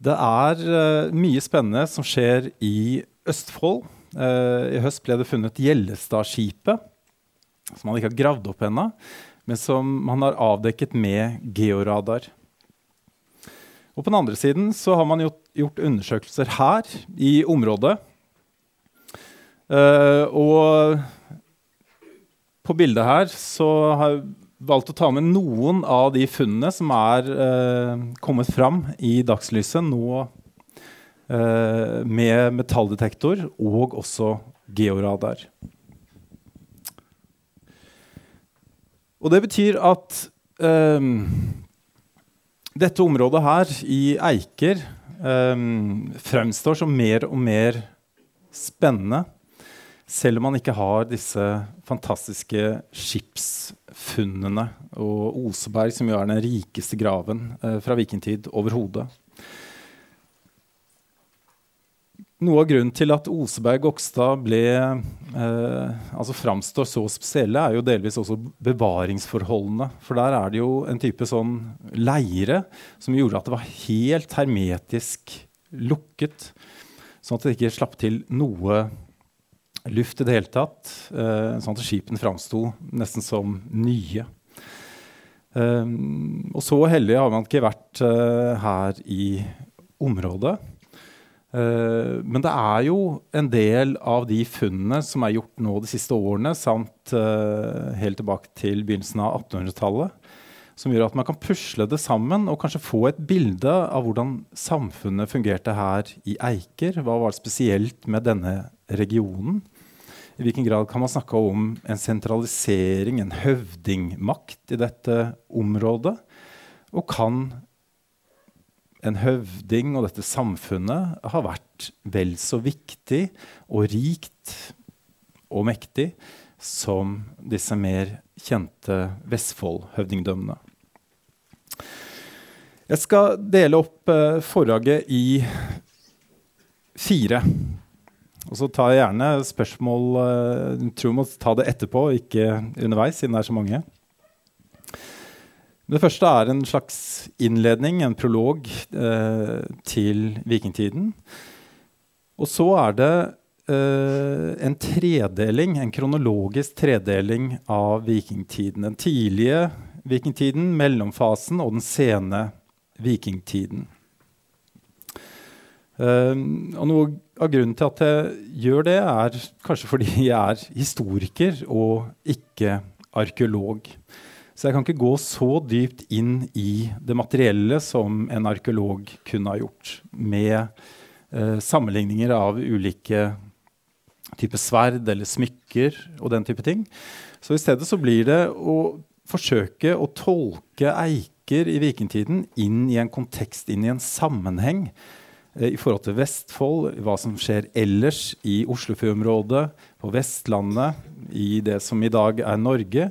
Det er uh, mye spennende som skjer i Østfold. Uh, I høst ble det funnet Gjellestadskipet, som man ikke har gravd opp ennå, men som man har avdekket med georadar. Og på den andre siden så har man gjort, gjort undersøkelser her i området. Uh, og på bildet her så har valgt å ta med noen av de funnene som er eh, kommet fram i dagslyset nå eh, med metalldetektor og også georadar. Og det betyr at eh, dette området her i Eiker eh, fremstår som mer og mer spennende selv om man ikke har disse fantastiske skipsfunnene og Oseberg, som jo er den rikeste graven eh, fra vikingtid overhodet. Noe av grunnen til at Oseberg Gokstad ble, eh, altså framstår så spesielle, er jo delvis også bevaringsforholdene. For der er det jo en type sånn leire som gjorde at det var helt hermetisk lukket. Sånn at det ikke slapp til noe luft i det hele tatt. Uh, sånn at skipene framsto nesten som nye. Um, og så heldig har man ikke vært uh, her i området. Men det er jo en del av de funnene som er gjort nå de siste årene, samt helt tilbake til begynnelsen av 1800-tallet, som gjør at man kan pusle det sammen og kanskje få et bilde av hvordan samfunnet fungerte her i Eiker. Hva var det spesielt med denne regionen? I hvilken grad kan man snakke om en sentralisering, en høvdingmakt i dette området? Og kan en høvding og dette samfunnet ha vært vel så viktig og rikt og mektig som disse mer kjente Vestfold-høvdingdømmene? Jeg skal dele opp eh, forlaget i fire. Og så jeg gjerne spørsmål uh, Jeg tror vi må ta det etterpå, ikke underveis, siden det er så mange. Det første er en slags innledning, en prolog, uh, til vikingtiden. Og så er det uh, en tredeling, en kronologisk tredeling av vikingtiden. Den tidlige vikingtiden, mellomfasen og den sene vikingtiden. Uh, og noe av grunnen til at jeg gjør det, er kanskje fordi jeg er historiker og ikke arkeolog. Så jeg kan ikke gå så dypt inn i det materielle som en arkeolog kunne ha gjort, med uh, sammenligninger av ulike typer sverd eller smykker og den type ting. Så i stedet så blir det å forsøke å tolke eiker i vikingtiden inn i en kontekst, inn i en sammenheng eh, i forhold til Vestfold, hva som skjer ellers i Oslofjordområdet, på Vestlandet, i det som i dag er Norge,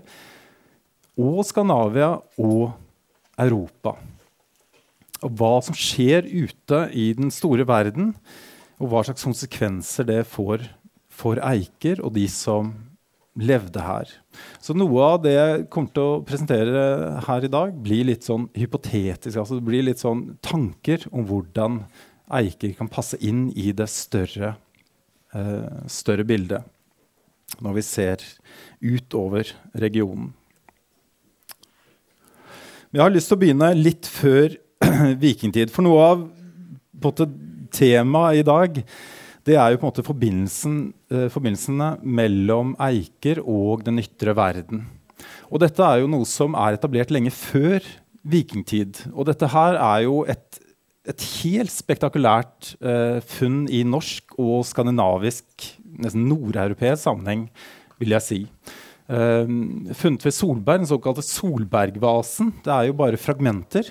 og Skandinavia og Europa. Og hva som skjer ute i den store verden, og hva slags konsekvenser det får for Eiker og de som levde her. Så noe av det jeg kommer til å presentere her i dag, blir litt sånn hypotetisk. altså Det blir litt sånn tanker om hvordan Eiker kan passe inn i det større, eh, større bildet når vi ser utover regionen. Men jeg har lyst til å begynne litt før vikingtid. For noe av temaet i dag det er jo på en måte eh, forbindelsene mellom Eiker og den ytre verden. Og dette er jo noe som er etablert lenge før vikingtid. Og dette her er jo et, et helt spektakulært eh, funn i norsk og skandinavisk, nesten nordeuropeisk sammenheng, vil jeg si. Eh, funnet ved Solberg, den såkalte Solbergvasen. Det er jo bare fragmenter.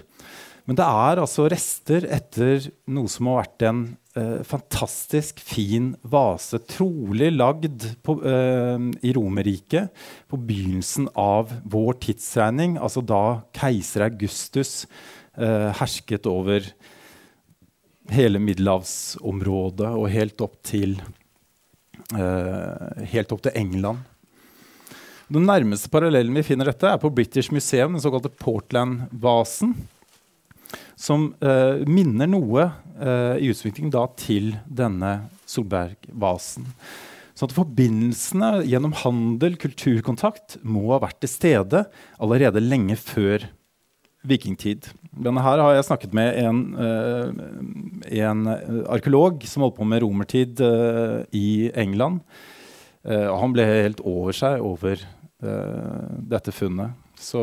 Men det er altså rester etter noe som har vært en eh, fantastisk fin vase, trolig lagd på, eh, i Romerriket på begynnelsen av vår tidsregning, altså da keiser Augustus eh, hersket over hele middelhavsområdet og helt opp til, eh, helt opp til England. Den nærmeste parallellen vi finner dette, er på British Museum, den såkalte Portland-vasen. som uh, minner noe uh, i utvikling til denne Solbergvasen. Så at forbindelsene gjennom handel, kulturkontakt, må ha vært til stede allerede lenge før vikingtid. Denne her har jeg snakket med en, uh, en arkeolog som holdt på med romertid uh, i England. Og han ble helt over seg over dette funnet. Så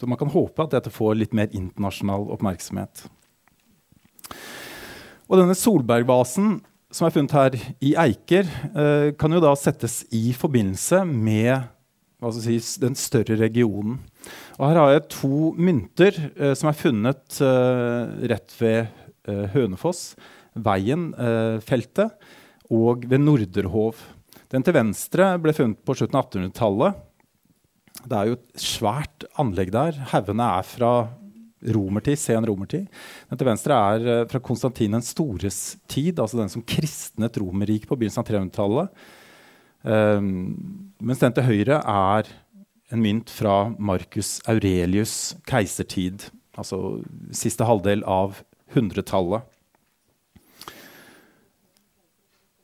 man kan håpe at dette får litt mer internasjonal oppmerksomhet. Og denne Solbergvasen som er funnet her i Eiker, kan jo da settes i forbindelse med si, den større regionen. Og her har jeg to mynter eh, som er funnet eh, rett ved eh, Hønefoss, Veien-feltet, eh, og ved Norderhov. Den til venstre ble funnet på slutten av 1800-tallet. Det er jo et svært anlegg der. Haugene er fra romertid, sen romertid. Den til venstre er eh, fra Konstantin den stores tid, altså den som kristnet Romerriket på begynnelsen av 300-tallet. Um, mens den til høyre er en mynt fra Marcus Aurelius' keisertid, altså siste halvdel av 100-tallet.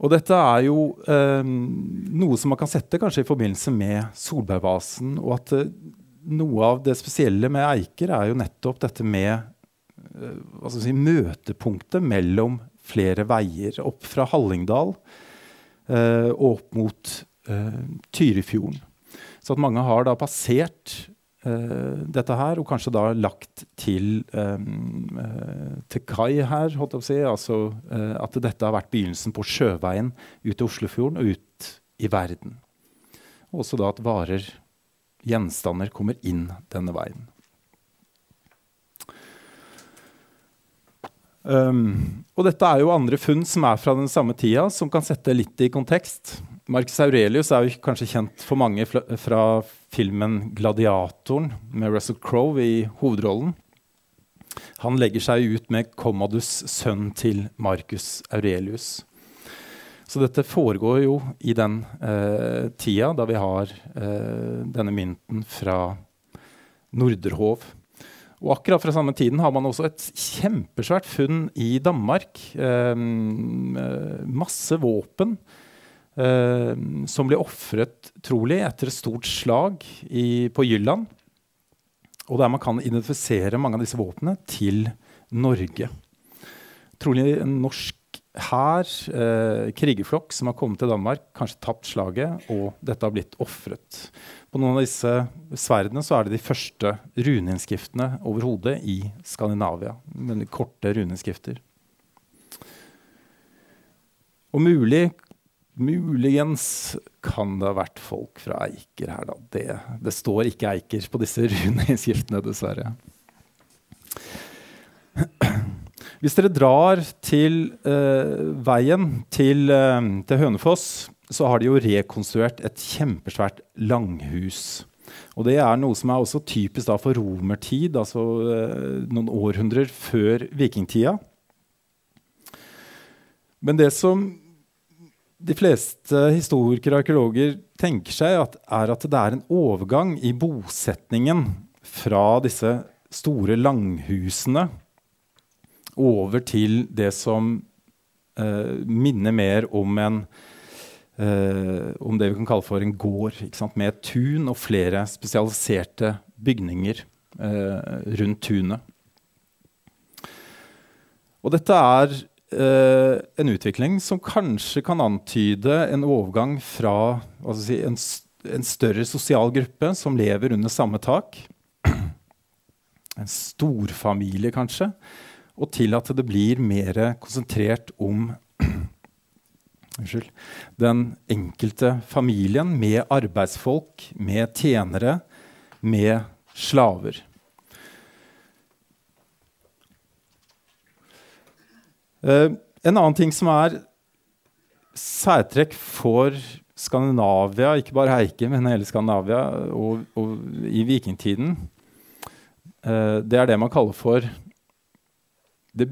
Og dette er jo eh, noe som man kan sette kanskje i forbindelse med Solbergvasen. Og at eh, noe av det spesielle med Eiker er jo nettopp dette med eh, si, møtepunktet mellom flere veier. Opp fra Hallingdal eh, og opp mot eh, Tyrifjorden. Så at mange har da passert uh, dette her, og kanskje da lagt til, um, uh, til kai her, holdt jeg på å si. Altså uh, at dette har vært begynnelsen på sjøveien ut til Oslofjorden og ut i verden. Også da at varer, gjenstander, kommer inn denne veien. Um, og dette er jo andre funn som er fra den samme tida, som kan sette litt i kontekst. Marcus Aurelius er jo kanskje kjent for mange fra filmen 'Gladiatoren' med Russell Crowe i hovedrollen. Han legger seg ut med Commodus, sønn til Marcus Aurelius. Så dette foregår jo i den eh, tida da vi har eh, denne mynten fra Norderhov. Og akkurat fra samme tiden har man også et kjempesvært funn i Danmark. Eh, masse våpen eh, som ble ofret, trolig, etter et stort slag i, på Jylland. Og der man kan identifisere mange av disse våpnene til Norge. Trolig en norsk hær, eh, krigerflokk, som har kommet til Danmark, kanskje tapt slaget, og dette har blitt ofret. På noen av disse sverdene så er det de første runeinnskriftene overhodet i Skandinavia. Veldig korte runeinnskrifter. Og mulig Muligens kan det ha vært folk fra Eiker her, da. Det, det står ikke Eiker på disse runeinnskriftene, dessverre. Hvis dere drar til uh, veien til, uh, til, Hønefoss, så har de jo rekonstruert et kjempesvært langhus. Og det er noe som er også typisk for romertid, altså uh, noen århundrer før vikingtida. Men det som de fleste historikere og arkeologer tenker seg, at, er at det er en overgang i bosetningen fra disse store langhusene over til det som eh, minner mer om en eh, om det vi kan kalle for en gård, med et tun og flere spesialiserte bygninger eh, rundt tunet. Og dette er Uh, en utvikling som kanskje kan antyde en overgang fra si, en, en, større sosial gruppe som lever under samme tak, en storfamilie kanskje, og til at det blir mer konsentrert om den enkelte familien med arbeidsfolk, med tjenere, med slaver. En annen ting som er særtrekk for Skandinavia, ikke bare Heike, men hele Skandinavia og, og i vikingtiden, uh, det er det man kaller for det,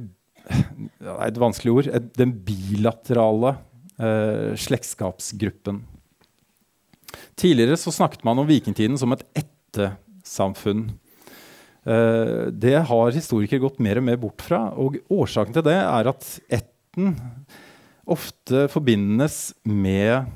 det er et vanskelig ord den bilaterale uh, slektskapsgruppen. Tidligere så snakket man om vikingtiden som et ættesamfunn. Eh, det har historikere gått mer og mer bort fra. Og årsaken til det er at ætten ofte forbindes med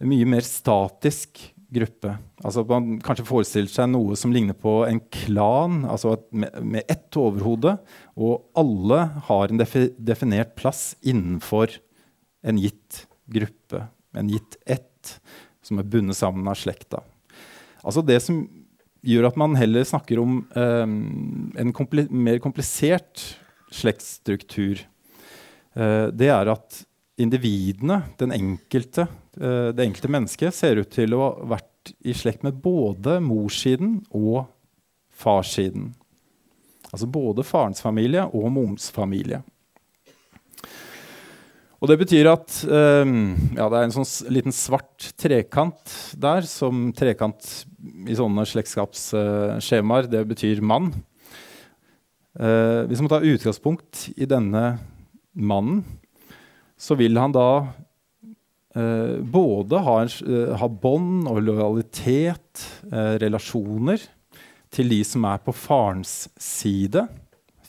en mye mer statisk gruppe. Altså Man kanskje forestiller seg noe som ligner på en klan, altså med, med ett overhode, og alle har en defi definert plass innenfor en gitt gruppe, en gitt ett, som er bundet sammen av slekta. Altså Det som gjør at man heller snakker om um, en kompli mer komplisert slektsstruktur, uh, det er at individene, den enkelte, uh, det enkelte mennesket, ser ut til å ha vært i slekt med både morssiden og farssiden. Altså både farens familie og moms familie. Og det betyr at um, ja, det er en sånn liten svart trekant der, som trekant i sånne slektskapsskjemaer, det betyr mann. Uh, hvis man tar utgangspunkt i denne mannen, så vil han da uh, både ha, en, ha bånd og lojalitet, relasjoner, til de som er på farens side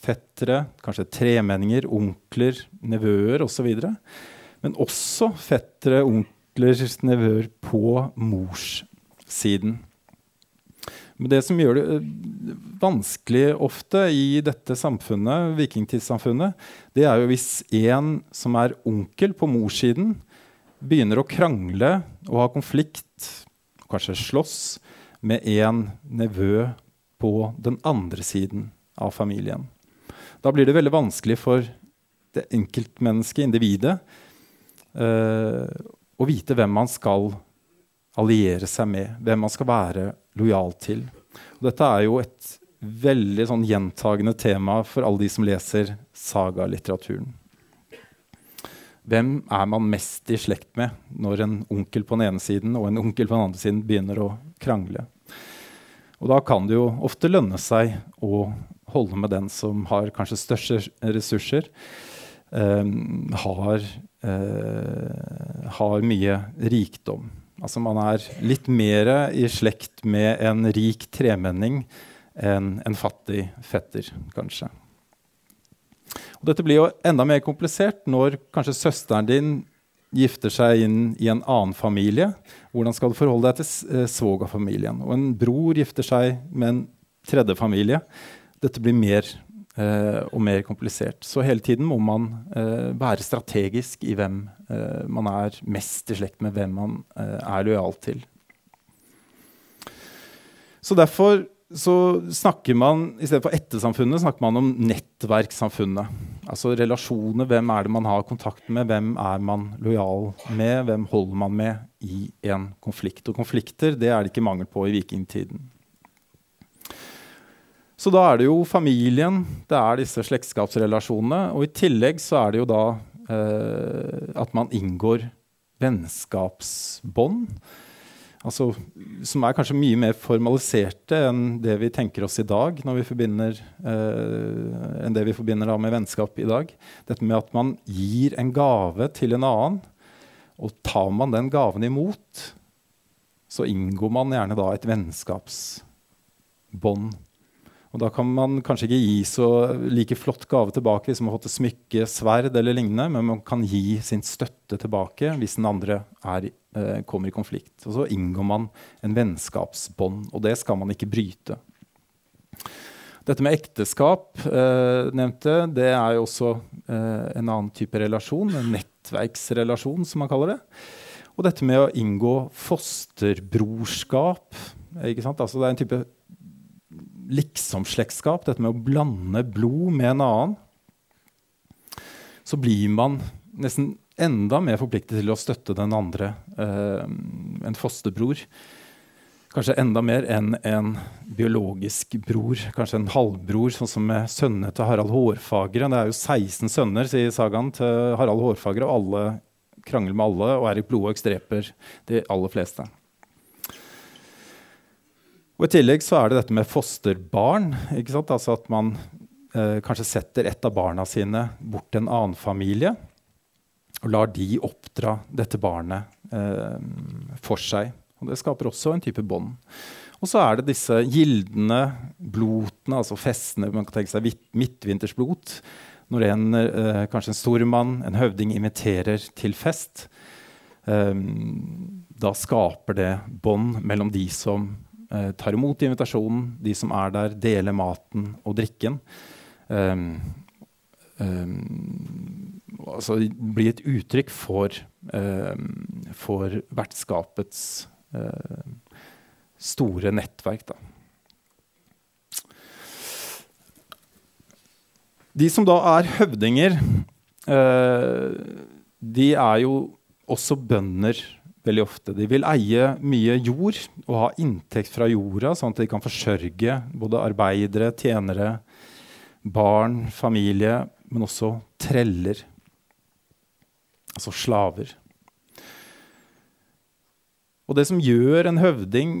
fettere, kanskje tremenninger, onkler, nevøer osv. Men også fettere, onkler, nevøer på morssiden. Men det som gjør det eh, vanskelig ofte i dette samfunnet, vikingtidssamfunnet, det er jo hvis en som er onkel på morssiden, begynner å krangle og ha konflikt, kanskje slåss, med en nevø på den andre siden av familien. Da blir det veldig vanskelig for det enkeltmennesket, individet, uh, å vite hvem man skal alliere seg med, hvem man skal være lojal til. Og dette er jo et veldig sånn gjentagende tema for alle de som leser sagalitteraturen. Hvem er man mest i slekt med når en onkel på den ene siden og en onkel på den andre siden begynner å krangle? Og da kan det jo ofte lønne seg å holde med den som har kanskje største ressurser, um, har, uh, har mye rikdom. Altså man er litt mer i slekt med en rik tremenning enn en fattig fetter, kanskje. Og dette blir jo enda mer komplisert når kanskje søsteren din gifter seg inn i en annen familie. Hvordan skal du forholde deg til eh, svogerfamilien? Og en bror gifter seg med en tredje familie dette blir mer og mer komplisert. Så hele tiden må man eh, være strategisk i hvem eh, man er mest i slekt med, hvem man eh, er lojal til. Så derfor så snakker man i stedet for ettersamfunnet snakker man om nettverkssamfunnet. Altså relasjoner. Hvem er det man har kontakt med? Hvem er man lojal med? Hvem holder man med i en konflikt? Og konflikter det er det ikke mangel på i vikingtiden. Så da er det jo familien, det er disse slektskapsrelasjonene. Og i tillegg så er det jo da eh, at man inngår vennskapsbånd. Altså, som er kanskje mye mer formaliserte enn det vi tenker oss i dag. når vi forbinder, eh, enn det vi forbinder med vennskap i dag. Dette med at man gir en gave til en annen. Og tar man den gaven imot, så inngår man gjerne da et vennskapsbånd og da kan man kanskje ikke gi så like flott gave tilbake hvis man har fått et smykke, sverd eller lignende, men man kan gi sin støtte tilbake hvis den andre er, eh, kommer i konflikt. Og så inngår man en vennskapsbånd, og det skal man ikke bryte. Dette med ekteskap eh, nevnte, det er jo også eh, en annen type relasjon. En nettverksrelasjon, som man kaller det. Og dette med å inngå fosterbrorskap. Altså, det er en type liksomslektskap, dette med å blande blod med en annen, så blir man nesten enda mer forpliktet til å støtte den andre, eh, en fosterbror. Kanskje enda mer enn en biologisk bror, kanskje en halvbror, sånn som med sønnene til Harald Hårfagre. Det er jo 16 sønner sier sagaen til Harald Hårfagre, og alle krangler med alle, og Erik Blodhaug dreper de aller fleste. Og I tillegg så er det dette med fosterbarn. Altså At man eh, kanskje setter et av barna sine bort til en annen familie. Og lar de oppdra dette barnet eh, for seg. Og Det skaper også en type bånd. Og så er det disse gildende blotene, altså festene. Man kan tenke seg midtvintersblot. Når en, eh, kanskje en stormann, en høvding, inviterer til fest. Eh, da skaper det bånd mellom de som eh, tar imot invitasjonen, de som er der, deler maten og drikken. Um, um, altså blir et uttrykk for, um, for vertskapets store nettverk. Da. De som da er høvdinger, uh, de er jo også bønder veldig ofte. De vil eie mye jord og ha inntekt fra jorda, sånn at de kan forsørge både arbeidere, tjenere, barn, familie, men også treller. Altså slaver. Og det som gjør en høvding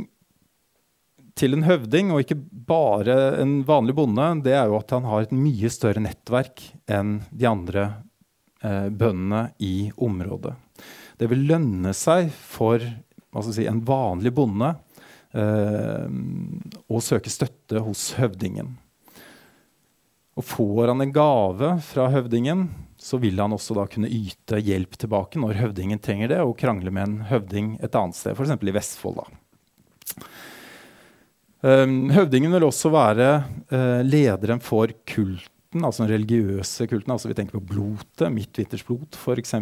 til en høvding, og ikke bare en vanlig bonde, det er jo at han har et mye større nettverk enn de andre bøndene i området. Det vil lønne seg for si, en vanlig bonde eh, å søke støtte hos høvdingen. Og får han en gave fra høvdingen, så vil han også da kunne yte hjelp tilbake når høvdingen trenger det, og krangle med en høvding et annet sted, f.eks. i Vestfold. da. Um, høvdingen vil også være uh, lederen for kulten, altså den religiøse kulten. altså Vi tenker på blotet, midtvintersblot f.eks.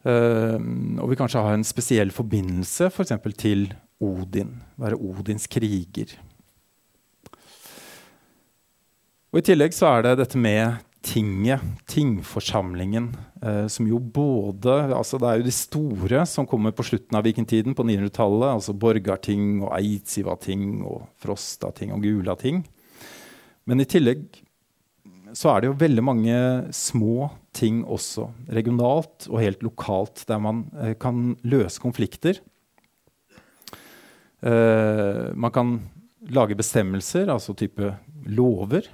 Uh, og vi kanskje har en spesiell forbindelse f.eks. For til Odin. Være Odins kriger. Og I tillegg så er det dette med tinget, tingforsamlingen, uh, som jo både altså Det er jo de store som kommer på slutten av vikingtiden, på 900-tallet. Altså Borgarting og Eidsivating og Frostating og Gulating. Men i tillegg så er det jo veldig mange små ting også. Regionalt og helt lokalt, der man eh, kan løse konflikter. Eh, man kan lage bestemmelser, altså type lover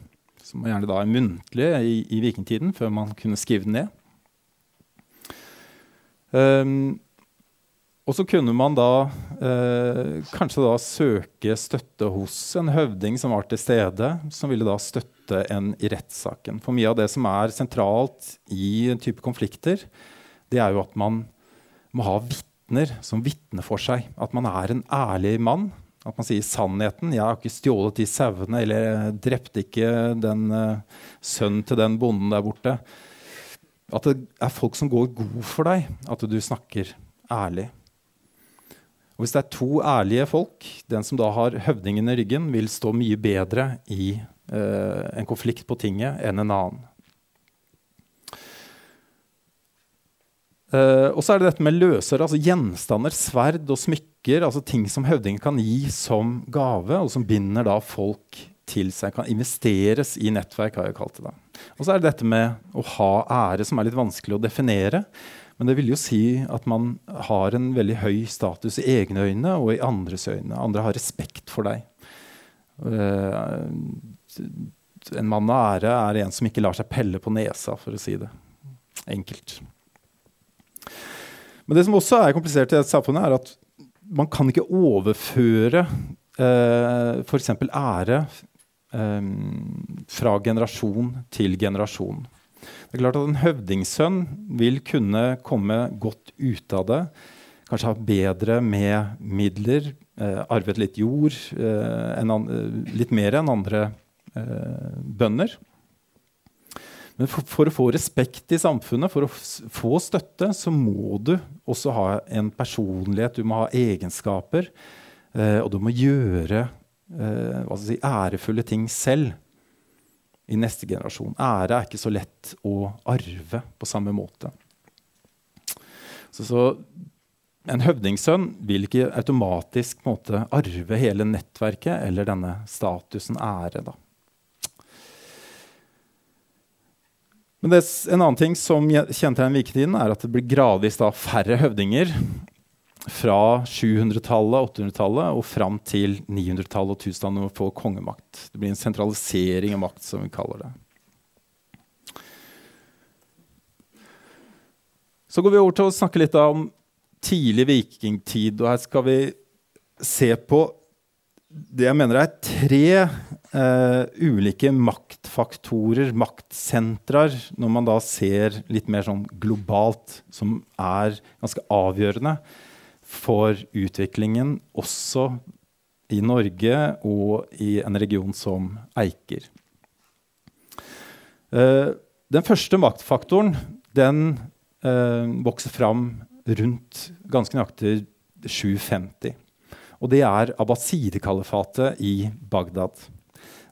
som gjerne da er muntlige i, i vikingtiden, før man kunne skrive den ned. Um, og så kunne man da eh, kanskje da søke støtte hos en høvding som var til stede, som ville da støtte en i rettssaken. For mye av det som er sentralt i en type konflikter, det er jo at man må ha vitner som vitner for seg. At man er en ærlig mann at man sier sannheten. 'Jeg har ikke stjålet de sauene', eller drepte ikke den eh, sønnen til den bonden der borte'. At det er folk som går god for deg, at du snakker ærlig. Og Hvis det er to ærlige folk, den som da har høvdingen i ryggen, vil stå mye bedre i eh, en konflikt på tinget enn en annen. Uh, og så er det dette med løsere, altså gjenstander, sverd og smykker. altså Ting som høvdingen kan gi som gave, og som binder da folk til seg. Kan investeres i nettverk, har jeg kalt det. da. Og så er det dette med å ha ære, som er litt vanskelig å definere. Men det vil jo si at man har en veldig høy status i egne øyne og i andres øyne. Andre har respekt for deg. Uh, en mann av ære er en som ikke lar seg pelle på nesa, for å si det enkelt. Men det som også er komplisert i dette samfunnet, er at man kan ikke overføre eh, f.eks. ære eh, fra generasjon til generasjon. Det er klart at En høvdingsønn vil kunne komme godt ut av det. Kanskje ha bedre med midler, eh, arvet litt jord, eh, litt mer enn andre eh, bønder. Men for, for, å få respekt i samfunnet, for å få støtte, så må du også ha en personlighet. Du må ha egenskaper. Eh, og du må gjøre eh, si, ærefulle ting selv i neste generasjon. Ære er ikke så lett å arve på samme måte. Så, så en høvdingsønn vil ikke automatisk måte, arve hele nettverket eller denne statusen ære. da. Men det, en annen ting som kjennetegner vikingtiden, er at det blir gradvis da, færre høvdinger. Fra 700-tallet, 800-tallet og fram til 900-tallet og 1000-tallet når vi får kongemakt. Det blir en sentralisering av makt, som vi kaller det. Så går vi over til å snakke litt om tidlig vikingtid. og Her skal vi se på det jeg mener er tre eh, ulike maktfaktorer, maktsentraer, når man da ser litt mer sånn globalt, som er ganske avgjørende for utviklingen også i Norge og i en region som Eiker. Uh, den første maktfaktoren den uh, vokser fram rundt ganske nøyaktig 750. Og det er abbasidekalifatet i Bagdad.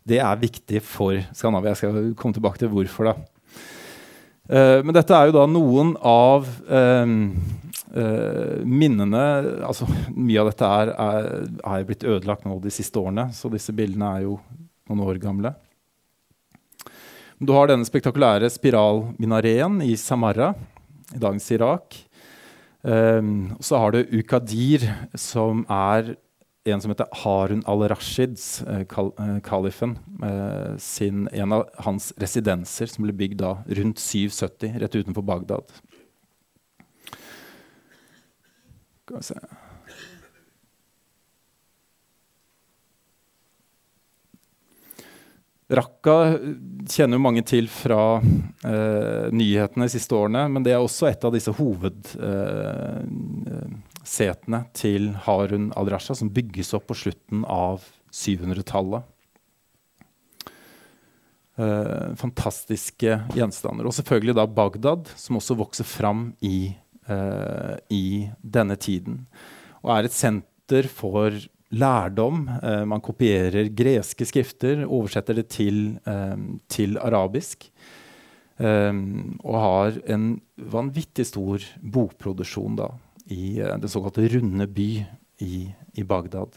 Det er viktig for Skandinavia. Jeg skal komme tilbake til hvorfor. da. Uh, men dette er jo da noen av uh, minnene altså Mye av dette er, er, er, blitt ødelagt nå de siste årene, så disse bildene er jo noen år gamle. Du har denne spektakulære spiralminareen i Samarra i dagens Irak. Um, så har du Ukadir, som er en som heter Harun al-Rashids, uh, kal kalifen, sin, en av hans residenser, som ble bygd da rundt 770, rett utenfor Bagdad. Skal vi se Raqqa kjenner jo mange til fra eh, nyhetene de siste årene, men det er også et av disse hovedsetene eh, til Harun al-Rasha, som bygges opp på slutten av 700-tallet. Eh, fantastiske gjenstander. Og selvfølgelig da Bagdad, som også vokser fram i, eh, i denne tiden. Og er et senter for lærdom. Eh, man kopierer greske skrifter, oversetter det til, eh, til arabisk. Eh, og har en vanvittig stor bokproduksjon da, i eh, den såkalte runde by i, i Bagdad.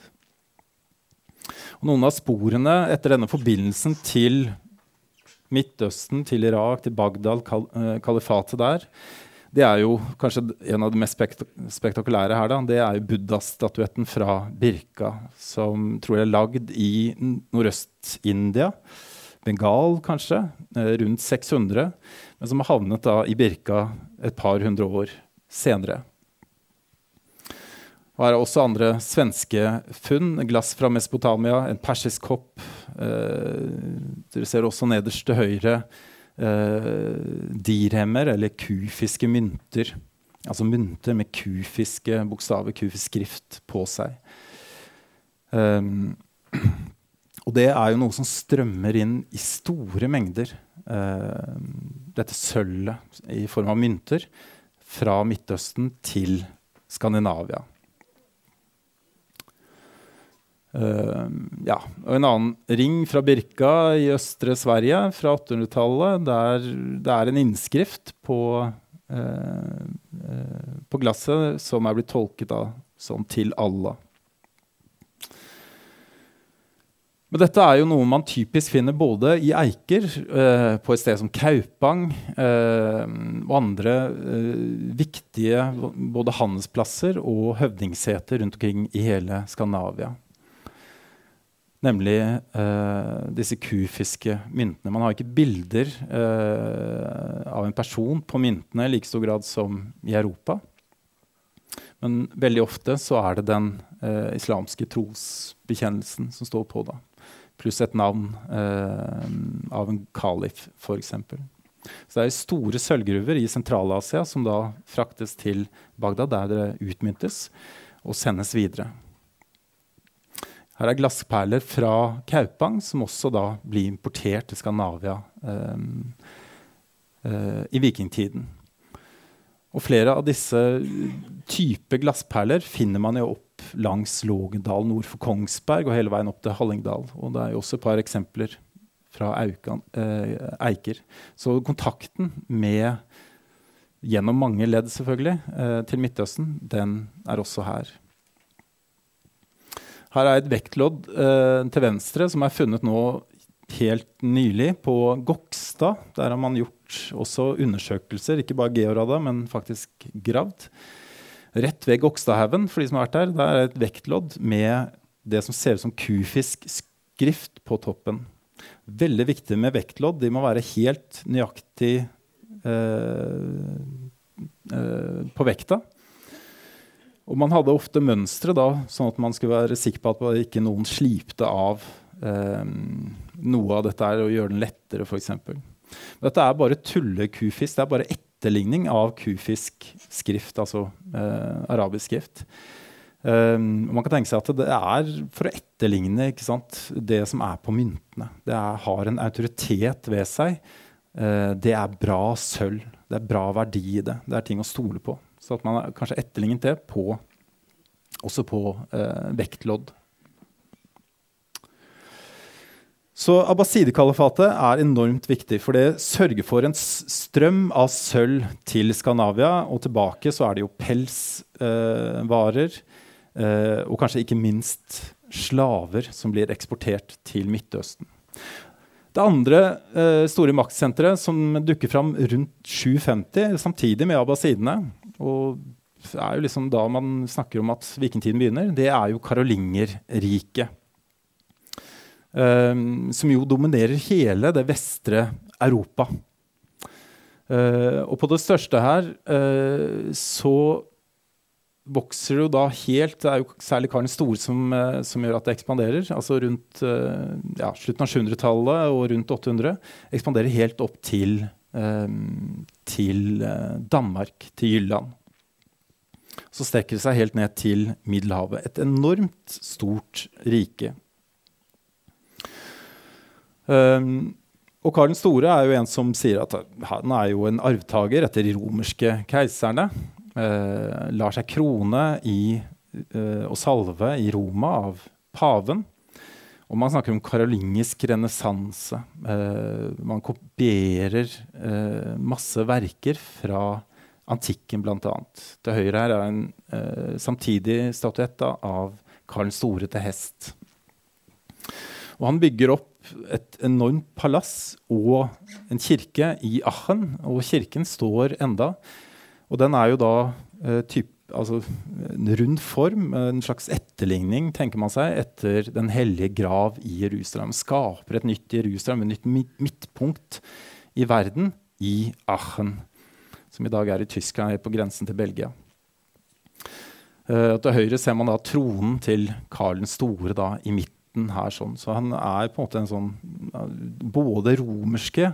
Og noen av sporene etter denne forbindelsen til Midtøsten, til Irak, til Bagdad, kal kalifatet der, det er jo kanskje en av de mest spektakulære her. Da. Det er jo Buddha-statuetten fra Birka, som tror jeg er lagd i Nordøst-India. Bengal, kanskje. Eh, rundt 600. Men som har havnet da i Birka et par hundre år senere. Og her er også andre svenske funn. Glass fra Mesopotamia, en persisk kopp. Eh, dere ser også nederst til høyre dirhemmer, eller kufiske mynter. Altså mynter med kufiske bokstaver, kufisk skrift, på seg. Um, og det er jo noe som strømmer inn i store mengder. Uh, dette sølvet i form av mynter fra Midtøsten til Skandinavia. Uh, ja. Og en annen ring fra Birka i østre Sverige fra 800-tallet. Der det er en innskrift på, uh, uh, på glasset som er blitt tolket da, som 'til Allah'. Men dette er jo noe man typisk finner både i Eiker, eh, på et sted som Kaupang, eh, og andre eh, viktige både handelsplasser og høvdingseter rundt omkring i hele Skandinavia. Nemlig eh, disse kufiske myntene. Man har ikke bilder eh, av en person på myntene i like stor grad som i Europa. Men veldig ofte så er det den eh, islamske trosbekjennelsen som står på, da. Pluss et navn eh, av en kalif, f.eks. Så det er store sølvgruver i Sentral-Asia som da fraktes til Bagdad, der det utmyntes og sendes videre. Her er glassperler fra Kaupang, som også da blir importert til Skandinavia eh, eh, i vikingtiden. Og flere av disse typer glassperler finner man jo opp langs Lågendal nord for Kongsberg og hele veien opp til Hallingdal. Og det er jo også et par eksempler fra Aukan, eh, Eiker. Så kontakten med, gjennom mange ledd selvfølgelig, uh, til Midtøsten, den er også her. Her er et vektlodd eh, til venstre som er funnet nå helt nylig på Gokstad. Der har man gjort også undersøkelser, ikke bare georada, men faktisk gravd. Rett ved Gokstadhaugen, for de som har vært der, der er et vektlodd med det som ser ut som kufisk skrift på toppen. Veldig viktig med vektlodd. De må være helt nøyaktig eh, eh, på vekta. Og man hadde ofte mønstre, da, sånn at man skulle være sikker på at ikke noen slipte av eh, noe av dette her og gjøre den lettere, f.eks. Dette er bare tullekufisk. Det er bare etterligning av kufisk skrift, altså eh, arabisk skrift. Um, man kan tenke seg at det er for å etterligne sant, det som er på myntene. Det er, har en autoritet ved seg. Uh, det er bra sølv. Det er bra verdi i det. Det er ting å stole på. Så at man har kanskje etterlignet det på, også på eh, vektlodd. Så Abbasidekalifatet er enormt viktig, for det sørger for en strøm av sølv til Skandinavia. Og tilbake så er det jo pelsvarer, eh, eh, og kanskje ikke minst slaver som blir eksportert til Midtøsten. Det andre eh, store maktsenteret som dukker fram rundt 750, samtidig med abbasidene, og det er jo liksom da man snakker om at vikingtiden begynner, det er jo Karolingerriket. Um, som jo dominerer hele det vestre Europa. Uh, og på det største her uh, så vokser det jo da helt Det er jo særlig Karen Store som, uh, som gjør at det ekspanderer. Altså rundt ja, slutten av 700-tallet og rundt 800. Ekspanderer helt opp til Ehm, til eh, Danmark, til Jylland. Så strekker det seg helt ned til Middelhavet. Et enormt stort rike. Um, og Karl den store er jo en som sier at han er jo en arvtaker etter de romerske keiserne. Lar seg krone i, og salve i Roma av paven. Og man snakker om karolingisk renessanse. Eh, man kopierer eh, masse verker fra antikken, bl.a. Til høyre her er en eh, samtidig statuett av Karl store til hest. Og han bygger opp et enormt palass og en kirke i Aachen. Og kirken står enda. Og den er jo da eh, typ altså, en rund form, en slags etterligning, tenker man seg, etter Den hellige grav i Jerusalem. Skaper et nytt Jerusalem, et nytt midtpunkt i verden, i Aachen, som i dag er i Tyskland, på grensen til Belgia. Uh, til høyre ser man da tronen til Karl den store da, i midten her. Sånn. Så han er på en måte en sånn både romerske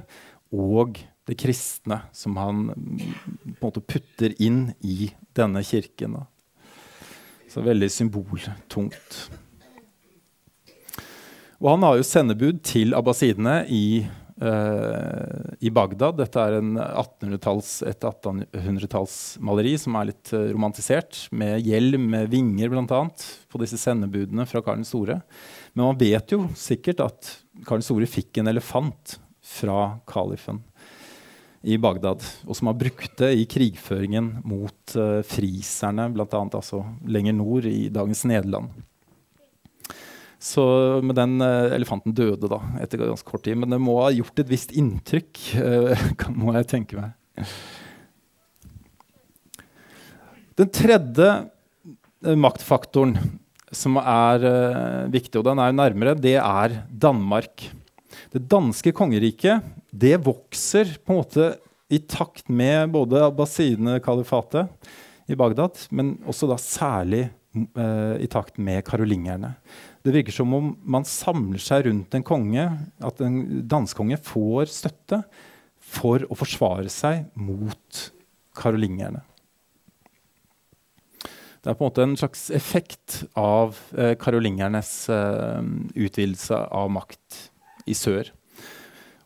og det kristne som han på en måte putter inn i denne kirken. Da. Så veldig symboltungt. Og han har jo sendebud til abbasidene i, uh, i Bagdad. Dette er 1800 et 1800-tallsmaleri som er litt uh, romantisert, med hjelm med vinger bl.a. på disse sendebudene fra Karl den store. Men man vet jo sikkert at Karl den store fikk en elefant fra kalifen i Bagdad, og som har brukt det i krigføringen mot uh, friserne, bl.a. Altså lenger nord i dagens Nederland. Så med den uh, elefanten døde da, etter ganske kort tid. Men det må ha gjort et visst inntrykk, uh, må jeg tenke meg. Den tredje maktfaktoren som er viktig, og den er jo nærmere, det er Danmark. Det danske kongeriket det vokser på en måte i takt med både Abbasidene-kalifatet i Bagdad, men også da særlig eh, i takt med karolingerne. Det virker som om man samler seg rundt en konge, at en danskonge får støtte for å forsvare seg mot karolingerne. Det er på en måte en slags effekt av eh, karolingernes eh, utvidelse av makt i sør.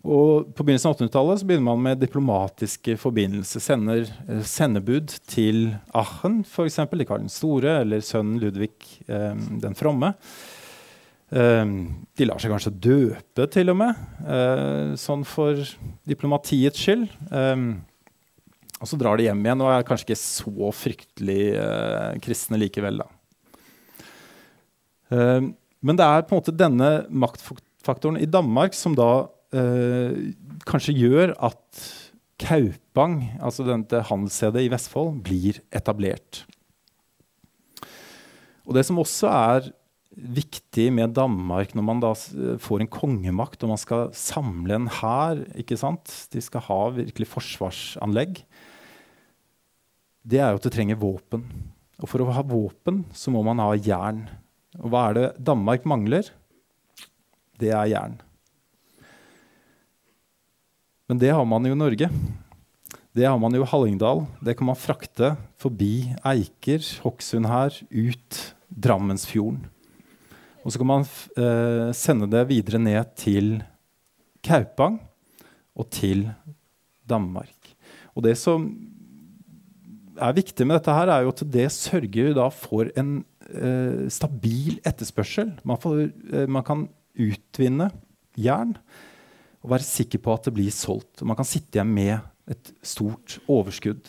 Og På begynnelsen av 1800-tallet begynner man med diplomatiske forbindelser. Sender eh, sendebud til Aachen, f.eks. til Karl den store, eller sønnen Ludvig eh, den fromme. Eh, de lar seg kanskje døpe, til og med, eh, sånn for diplomatiets skyld. Eh, og så drar de hjem igjen og er kanskje ikke så fryktelig eh, kristne likevel. da. men det er på en måte denne maktfaktoren i Danmark som da eh, kanskje gjør at Kaupang, altså dette handelsstedet i Vestfold, blir etablert. Og Det som også er viktig med Danmark når man da får en kongemakt og man skal samle en hær De skal ha virkelig forsvarsanlegg. Det er jo at du trenger våpen. Og for å ha våpen så må man ha jern. Og hva er det Danmark mangler? Det er jern. Men det har man jo i Norge. Det har man jo i Hallingdal. Det kan man frakte forbi Eiker, Hokksund her, ut Drammensfjorden. Og så kan man eh, sende det videre ned til Kaupang og til Danmark. Og det som er viktig med dette, her er jo at det sørger for en eh, stabil etterspørsel. Man, får, eh, man, kan utvinne jern og være sikker på at det blir solgt. Man kan sitte igjen med et stort overskudd.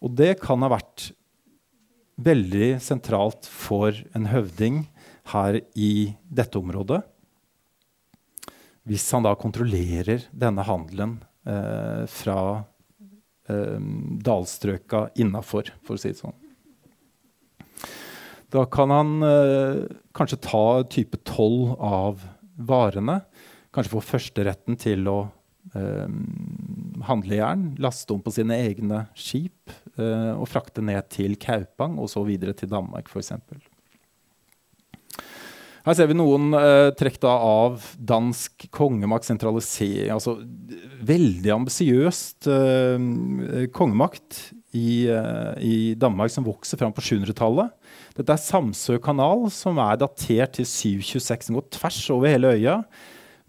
Og det kan ha vært veldig sentralt for en høvding her i dette området. Hvis han da kontrollerer denne handelen eh, fra eh, dalstrøka innafor, for å si det sånn. Da kan han eh, kanskje ta type toll av varene. Kanskje få førsteretten til å eh, handle jern, laste om på sine egne skip eh, og frakte ned til Kaupang og så videre til Danmark f.eks. Her ser vi noen eh, trekk da av dansk kongemakt sentralisering. Altså veldig ambisiøst eh, kongemakt i, eh, i, Danmark som vokser fram på 700-tallet. Dette er Samsø kanal, som er datert til 726. Den går tvers over hele øya.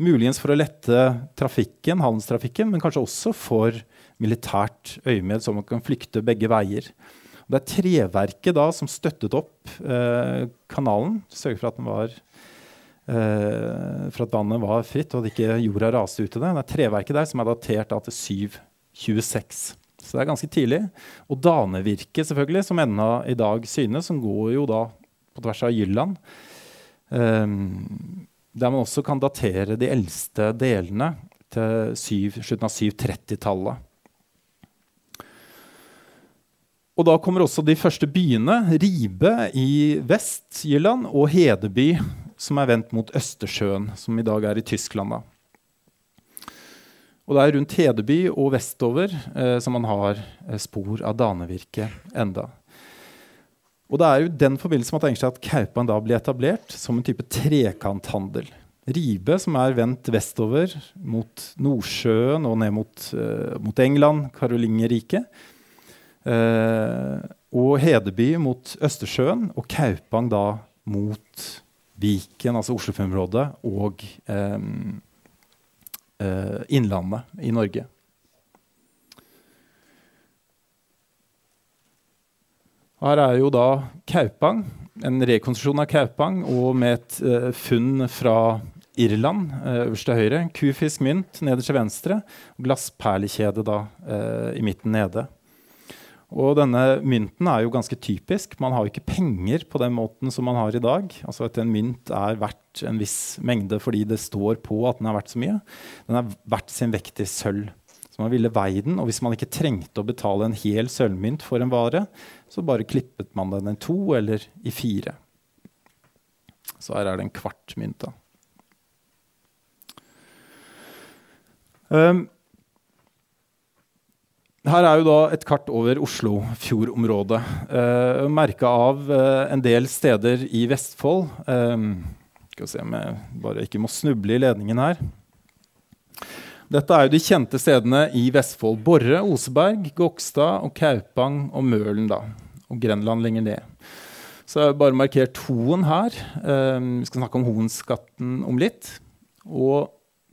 Muligens for å lette trafikken, handelstrafikken, men kanskje også for militært øyemed, så man kan flykte begge veier. Det er treverket da som støttet opp eh, kanalen, sørget for at den var eh, for at vannet var fritt og at ikke jorda raste ut i det. Det er treverket der som er datert da, til 726. Så det er ganske tidlig. Og danevirket, selvfølgelig, som ennå i dag synes, som går jo da på tvers av Jylland. Um, der man også kan datere de eldste delene til syv, slutten av 730-tallet. Og da kommer også de første byene. Ribe i Vest-Jylland og Hedeby, som er vendt mot Østersjøen, som i dag er i Tyskland. Da. Og det er rundt Hedeby og vestover eh, som man har eh, spor av danevirke enda. Og det er jo den forbindelse man tenker seg at Kaupan da blir etablert som en type trekanthandel. Ribe, som er vendt vestover mot Nordsjøen og ned mot, eh, mot England, Karolingerriket Eh, og Hedeby mot Østersjøen, og Kaupang da mot Viken, altså Oslofjordområdet, og eh, Innlandet i Norge. Her er jo da Kaupang, en rekonstruksjon av Kaupang, og med et uh, funn fra Irland uh, øverst til høyre. Kufisk mynt nederst til venstre. Glassperlekjede da i midten nede. Og denne mynten er jo ganske typisk. Man har jo ikke penger på den måten som man har i dag. Altså at en mynt er verdt en viss mengde fordi det står på at den er verdt så mye. Den er verdt sin vekt i sølv. Så man ville veie den, og hvis man ikke trengte å betale en hel sølvmynt for en vare, så bare klippet man den i to eller i fire. Så her er det en kvart mynt, da. Um, her er jo da et kart over Oslofjordområdet. Eh, Merka av eh, en del steder i Vestfold. Eh, skal vi se om jeg bare ikke må snuble i ledningen her. Dette er jo de kjente stedene i Vestfold. Borre, Oseberg, Gokstad og Kaupang og Mølen. da, Og Grenland lenger ned. Så jeg har bare markert Hoen her. Eh, vi skal snakke om Hoenskatten om litt. Og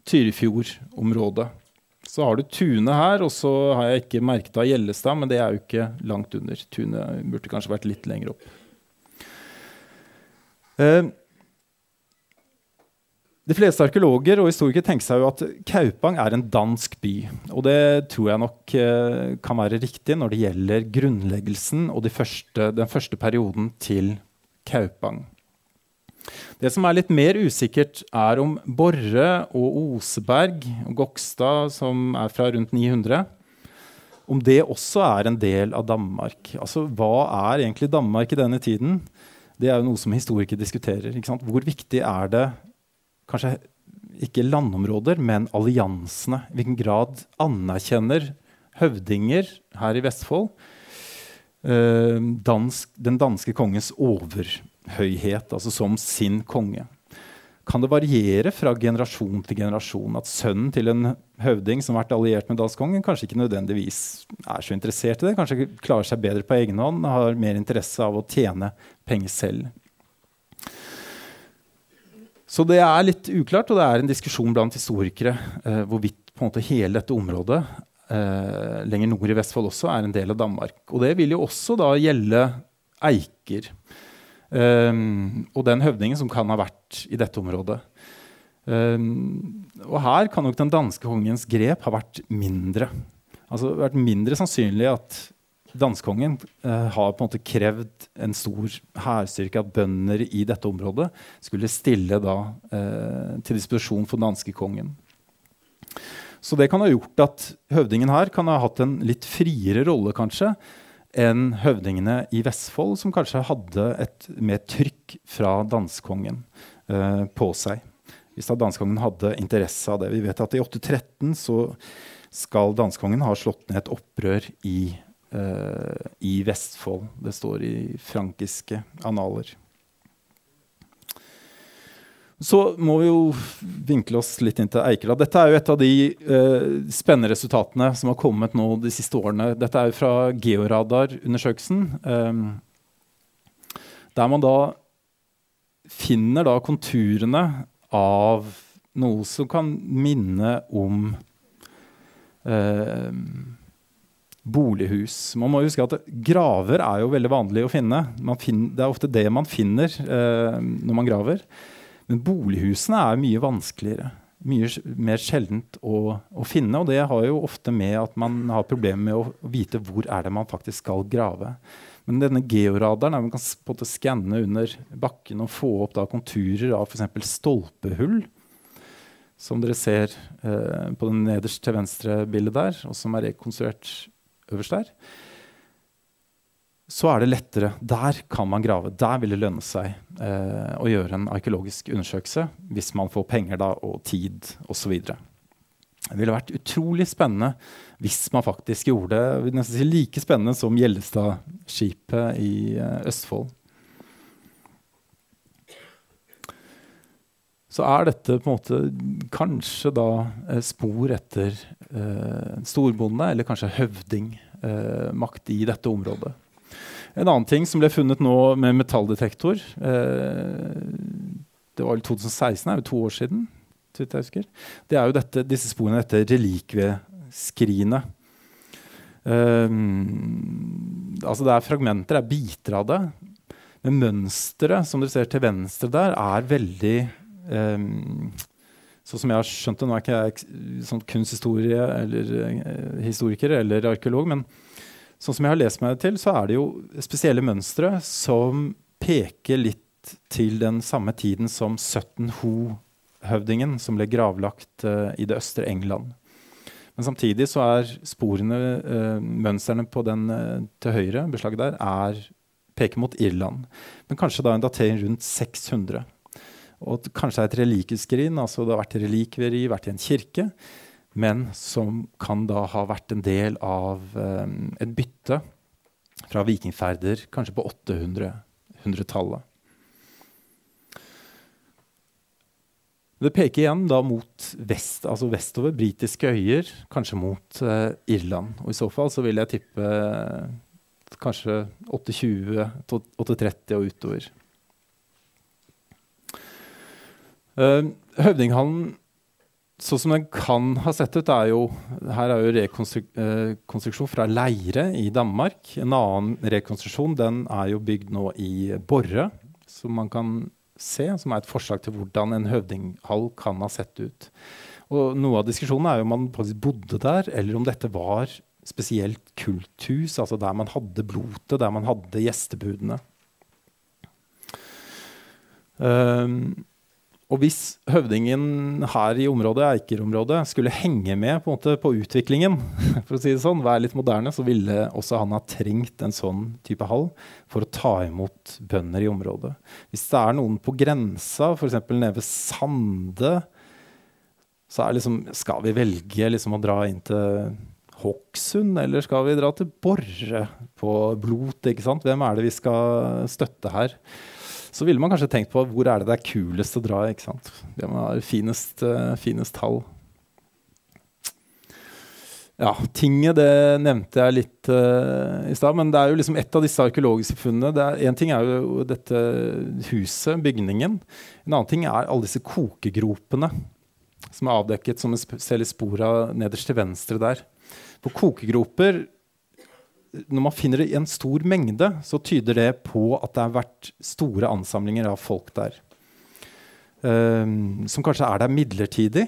Tyrifjordområdet. Så har du Tune her, og så har jeg ikke merket av Gjellestad, men det er jo ikke langt under. Tune burde kanskje vært litt lenger opp. Eh, de fleste arkeologer og historikere tenker seg jo at Kaupang er en dansk by. Og det tror jeg nok eh, kan være riktig når det gjelder grunnleggelsen og de første, den første perioden til Kaupang. Det som er litt mer usikkert, er om Borre og Oseberg og Gokstad, som er fra rundt 900, om det også er en del av Danmark. Altså, Hva er egentlig Danmark i denne tiden? Det er jo noe som historikere diskuterer. Hvor viktig er det kanskje ikke landområder, men alliansene? I hvilken grad anerkjenner høvdinger her i Vestfold uh, dansk, den danske kongens overhøyhet, altså som sin konge. Kan det variere fra generasjon til generasjon at sønnen til en høvding som har vært alliert med dalskongen, kanskje ikke nødvendigvis er så interessert i det, kanskje klarer seg bedre på egen hånd, har mer interesse av å tjene penger selv. Så det er litt uklart, og det er en diskusjon blant historikere eh, hvorvidt på en måte hele dette området eh, lenger nord i Vestfold også er en del av Danmark. Og det vil jo også da gjelde Eiker eh, og den høvdingen som kan ha vært i dette området. Um, og her kan nok den danske kongens grep ha vært mindre. Altså vært mindre sannsynlig at Danskongen uh, har på en måte krevd en stor hærstyrke, at bønder i dette området skulle stille da, uh, til disposisjon for danskekongen. Så det kan ha gjort at høvdingen her kan ha hatt en litt friere rolle kanskje, enn høvdingene i Vestfold, som kanskje hadde et mer trykk fra danskongen eh, på seg. Hvis da danskongen hadde interesse av det. Vi vet at i 813 så skal danskongen ha slått ned et opprør i eh, i Vestfold. Det står i frankiske analer. Så må vi jo vinkle oss litt inn til Eikela. Dette er jo et av de eh, spennende resultatene som har kommet nå de siste årene. Dette er jo fra Georadar-undersøkelsen. Um, der man da finner da konturene av noe som kan minne om eh, bolighus. Man må huske at Graver er jo veldig vanlig å finne. Finner, det er ofte det man finner eh, når man graver. Men bolighusene er mye vanskeligere. Mye mer sjeldent å, å, finne. Og det har jo ofte med at man har problemer med å vite hvor er det man faktisk skal grave. Men denne georadaren der man kan skanne under bakken og få opp da konturer av f.eks. stolpehull. Som dere ser eh, på den nederst til venstre bildet der, og som er rekonstruert øverst der, så er det lettere. Der kan man grave. Der vil det lønne seg eh, å gjøre en arkeologisk undersøkelse hvis man får penger da, og tid osv. Det ville vært utrolig spennende hvis man faktisk gjorde det nesten si like spennende som Gjellestadskipet i eh, Østfold. Så er dette på en måte kanskje da eh, spor etter eh, storbonde, eller kanskje høvdingmakt eh, i dette området. En annen ting som ble funnet nå med metalldetektor eh, Det var vel 2016, det er jo to år siden. jeg husker. Det er jo dette, disse sporene etter relikvieskrinet. Um, altså det er fragmenter, det er biter av det. Men mønsteret som dere ser til venstre der, er veldig um, Sånn som jeg har skjønt det, Nå er ikke jeg sånn kunsthistorie eller uh, historiker eller arkeolog, men sånn som jeg har lest meg til, så er det jo spesielle mønstre som peker litt til den samme tiden som Sutton Ho-høvdingen, som ble gravlagt uh, i det østre England. Men samtidig så er sporene, uh, mønstrene på den til høyre, beslaget der, er, peker mot Irland. Men kanskje da en datering rundt 600. Og kanskje er et relikeskrin, altså det har vært relikvieri, vært i en kirke, men som kan da ha vært en del av um, et bytte fra vikingferder kanskje på 800-tallet. Det peker igjen da mot vest, altså vestover, britiske øyer, kanskje mot uh, Irland. Og i så fall så vil jeg tippe uh, kanskje 820, 830 og utover. Uh, Høvdinghallen, sånn som den kan ha sett ut, er jo Her er jo rekonstruksjon uh, fra Leire i Danmark. En annen rekonstruksjon den er jo bygd nå i Borre, som man kan se. Som er et forslag til hvordan en høvdinghall kan ha sett ut. Og Noe av diskusjonen er jo om man faktisk bodde der, eller om dette var spesielt kulthus, altså der man hadde blotet, der man hadde gjestebudene. Um, og hvis høvdingen her i området, Eiker-området skulle henge med på, måte, på, utviklingen, for å si det sånn, være litt moderne, så ville også han ha trengt en sånn type hall for å ta imot bønder i området. Hvis det er noen på grensa, f.eks. nede ved Sande, så liksom, skal vi velge liksom, å dra inn til Hokksund, eller skal vi dra til Borre på Blot? ikke sant? Hvem er det vi skal støtte her? Så ville man kanskje tenkt på hvor er det det er kulest å dra. ikke sant? Hvem har finest, uh, finest tall? Ja, Tinget det nevnte jeg litt uh, i stad, men det er jo liksom et av disse arkeologiske funnene. Én ting er jo dette huset, bygningen. En annen ting er alle disse kokegropene som er avdekket, som vi ser litt spor av nederst til venstre der. For kokegroper når man finner det i en stor mengde, så tyder det på at det har vært store ansamlinger av folk der. Um, som kanskje er der midlertidig.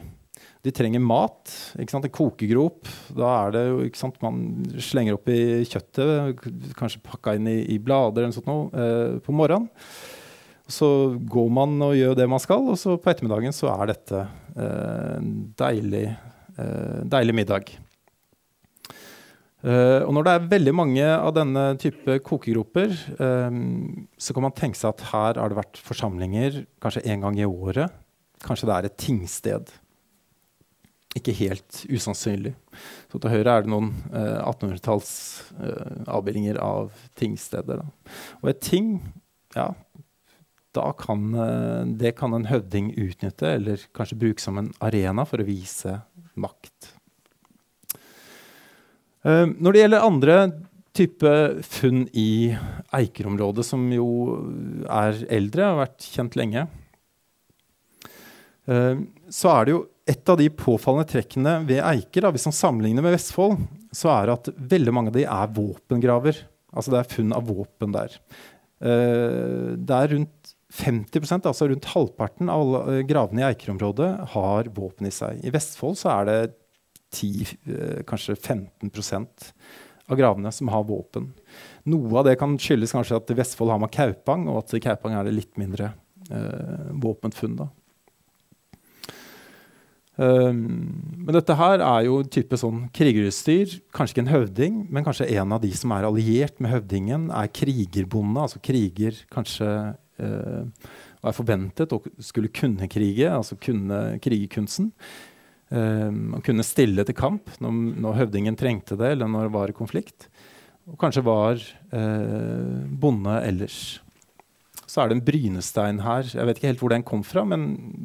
De trenger mat. ikke sant? En kokegrop. Da er det ikke sant? Man slenger opp i kjøttet, kanskje pakka inn i, i blader eller noe sånt noe, uh, på morgenen. Så går man og gjør det man skal, og så på ettermiddagen så er dette eh, en deilig, uh, deilig middag. Uh, og når det er veldig mange av denne type kokegroper, um, så kan man tenke seg at her har det vært forsamlinger kanskje en gang i året. Kanskje det er et tingsted ikke helt usannsynlig. Så til høyre er det noen eh, 1800-talls eh, avbildinger av tingsteder. Da. Og et ting, ja, da kan, eh, det kan en høvding utnytte, eller kanskje bruke som en arena for å vise makt. Eh, når det gjelder andre type funn i Eiker-området, som jo er eldre, har vært kjent lenge, eh, så er det jo et av de påfallende trekkene ved Eiker, da, hvis man sammenligner med Vestfold, så er at veldig mange av de er våpengraver. Altså det er funn av våpen der. Uh, det er rundt 50% altså rundt halvparten av alle eh, gravene i Eiker-området, har våpen i seg. I Vestfold så er det 10, uh, eh, kanskje 15% av gravene som har våpen. Noe av det kan skyldes kanskje at i Vestfold har man Kaupang, og at i Kaupang er det litt mindre uh, våpenfunn. da. Um, men dette her er jo type sånn krigerutstyr. Kanskje ikke en høvding, men kanskje en av de som er alliert med høvdingen, er krigerbonde. Altså kriger kanskje uh, er forventet å skulle kunne krige, altså kunne krigerkunsten. Um, og kunne stille til kamp når, når, høvdingen trengte det, eller når det var konflikt. Og kanskje var uh, bonde ellers så er det en brynestein her. Jeg vet ikke helt hvor den kom fra, men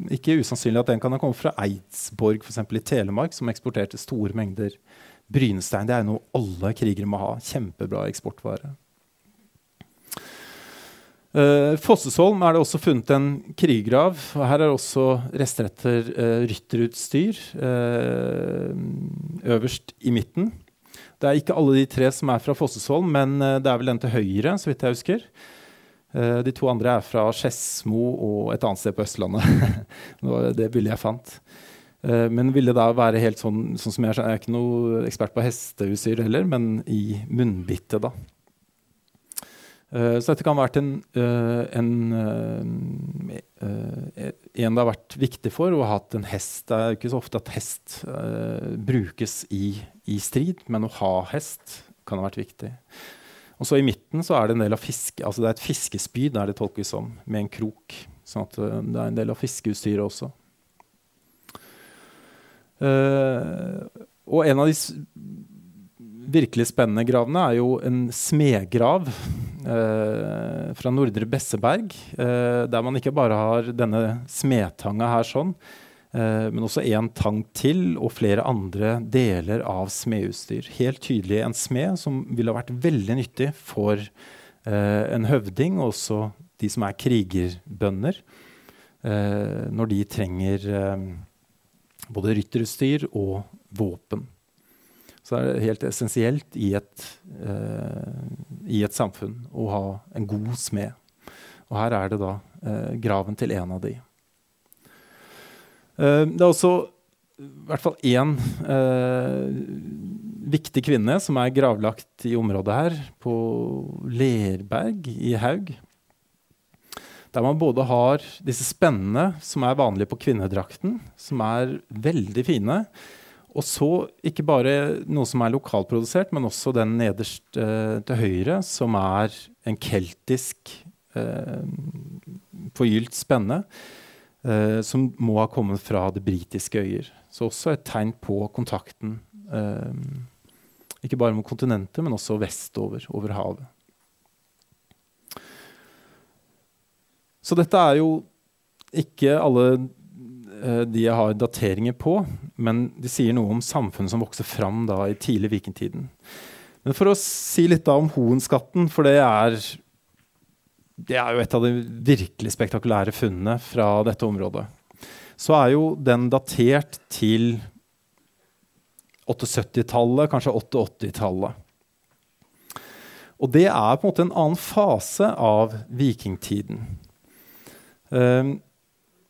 ikke usannsynlig at den kan ha kommet fra Eidsborg eksempel, i Telemark, som eksporterte store mengder brynestein. Det er noe alle krigere må ha. Kjempebra eksportvare. Uh, Fossesholm er det også funnet en krigergrav. Her er også rester etter uh, rytterutstyr uh, øverst i midten. Det er ikke alle de tre som er fra Fossesholm, men det er vel den til høyre, så vidt jeg husker. Eh, de to andre er fra Skedsmo og et annet sted på Østlandet. det var det bildet jeg fant. Eh, men ville da være helt sånn, sånn som jeg, jeg er ikke noe ekspert på hesteutstyr heller, men i munnbittet, da. Eh, så dette kan ha vært en, en, en, det har vært viktig for å ha hatt en hest. Det er ikke så ofte at hest brukes i, i strid, men å ha hest kan ha vært viktig. Og så I midten så er det en del av fiske, altså det er et fiskespyd der det tolkes som, med en krok. sånn at eh, det er en del av fiskeutstyret også. Og en av de virkelig spennende gravene er jo en smedgrav uh, fra Nordre Besseberg. eh, der man ikke bare har denne smedtanga her sånn, Eh, men også en tang til og flere andre deler av smedutstyr. Helt tydelig en smed som ville vært veldig nyttig for eh, en høvding, og også de som er krigerbønder, eh, når de trenger både rytterutstyr og våpen. Så er det helt essensielt i et, i et samfunn å ha en god smed. Og her er det da graven til en av de. Eh, det er også i hvert fall én eh, viktig kvinne som er gravlagt i området her, på Lerberg i Haug. Der man både har disse spennene som er vanlige på kvinnedrakten, som er veldig fine. Og så ikke bare noe som er lokalprodusert, men også den nederst eh, til høyre, som er en keltisk eh, forgylt spenne eh, som må ha kommet fra det britiske øyer. Så også et tegn på kontakten eh, Ikke bare mot kontinentet, men også vestover, over havet. Så dette er jo ikke alle de jeg har dateringer på, men de sier noe om samfunnet som vokser fram da i tidlig vikingtiden. Men for å si litt da om Hoenskatten, for det er, det er jo et av de virkelig spektakulære funnene fra dette området, så er jo den datert til 78-tallet, kanskje 88-tallet. Og det er på en måte en annen fase av vikingtiden. Uh,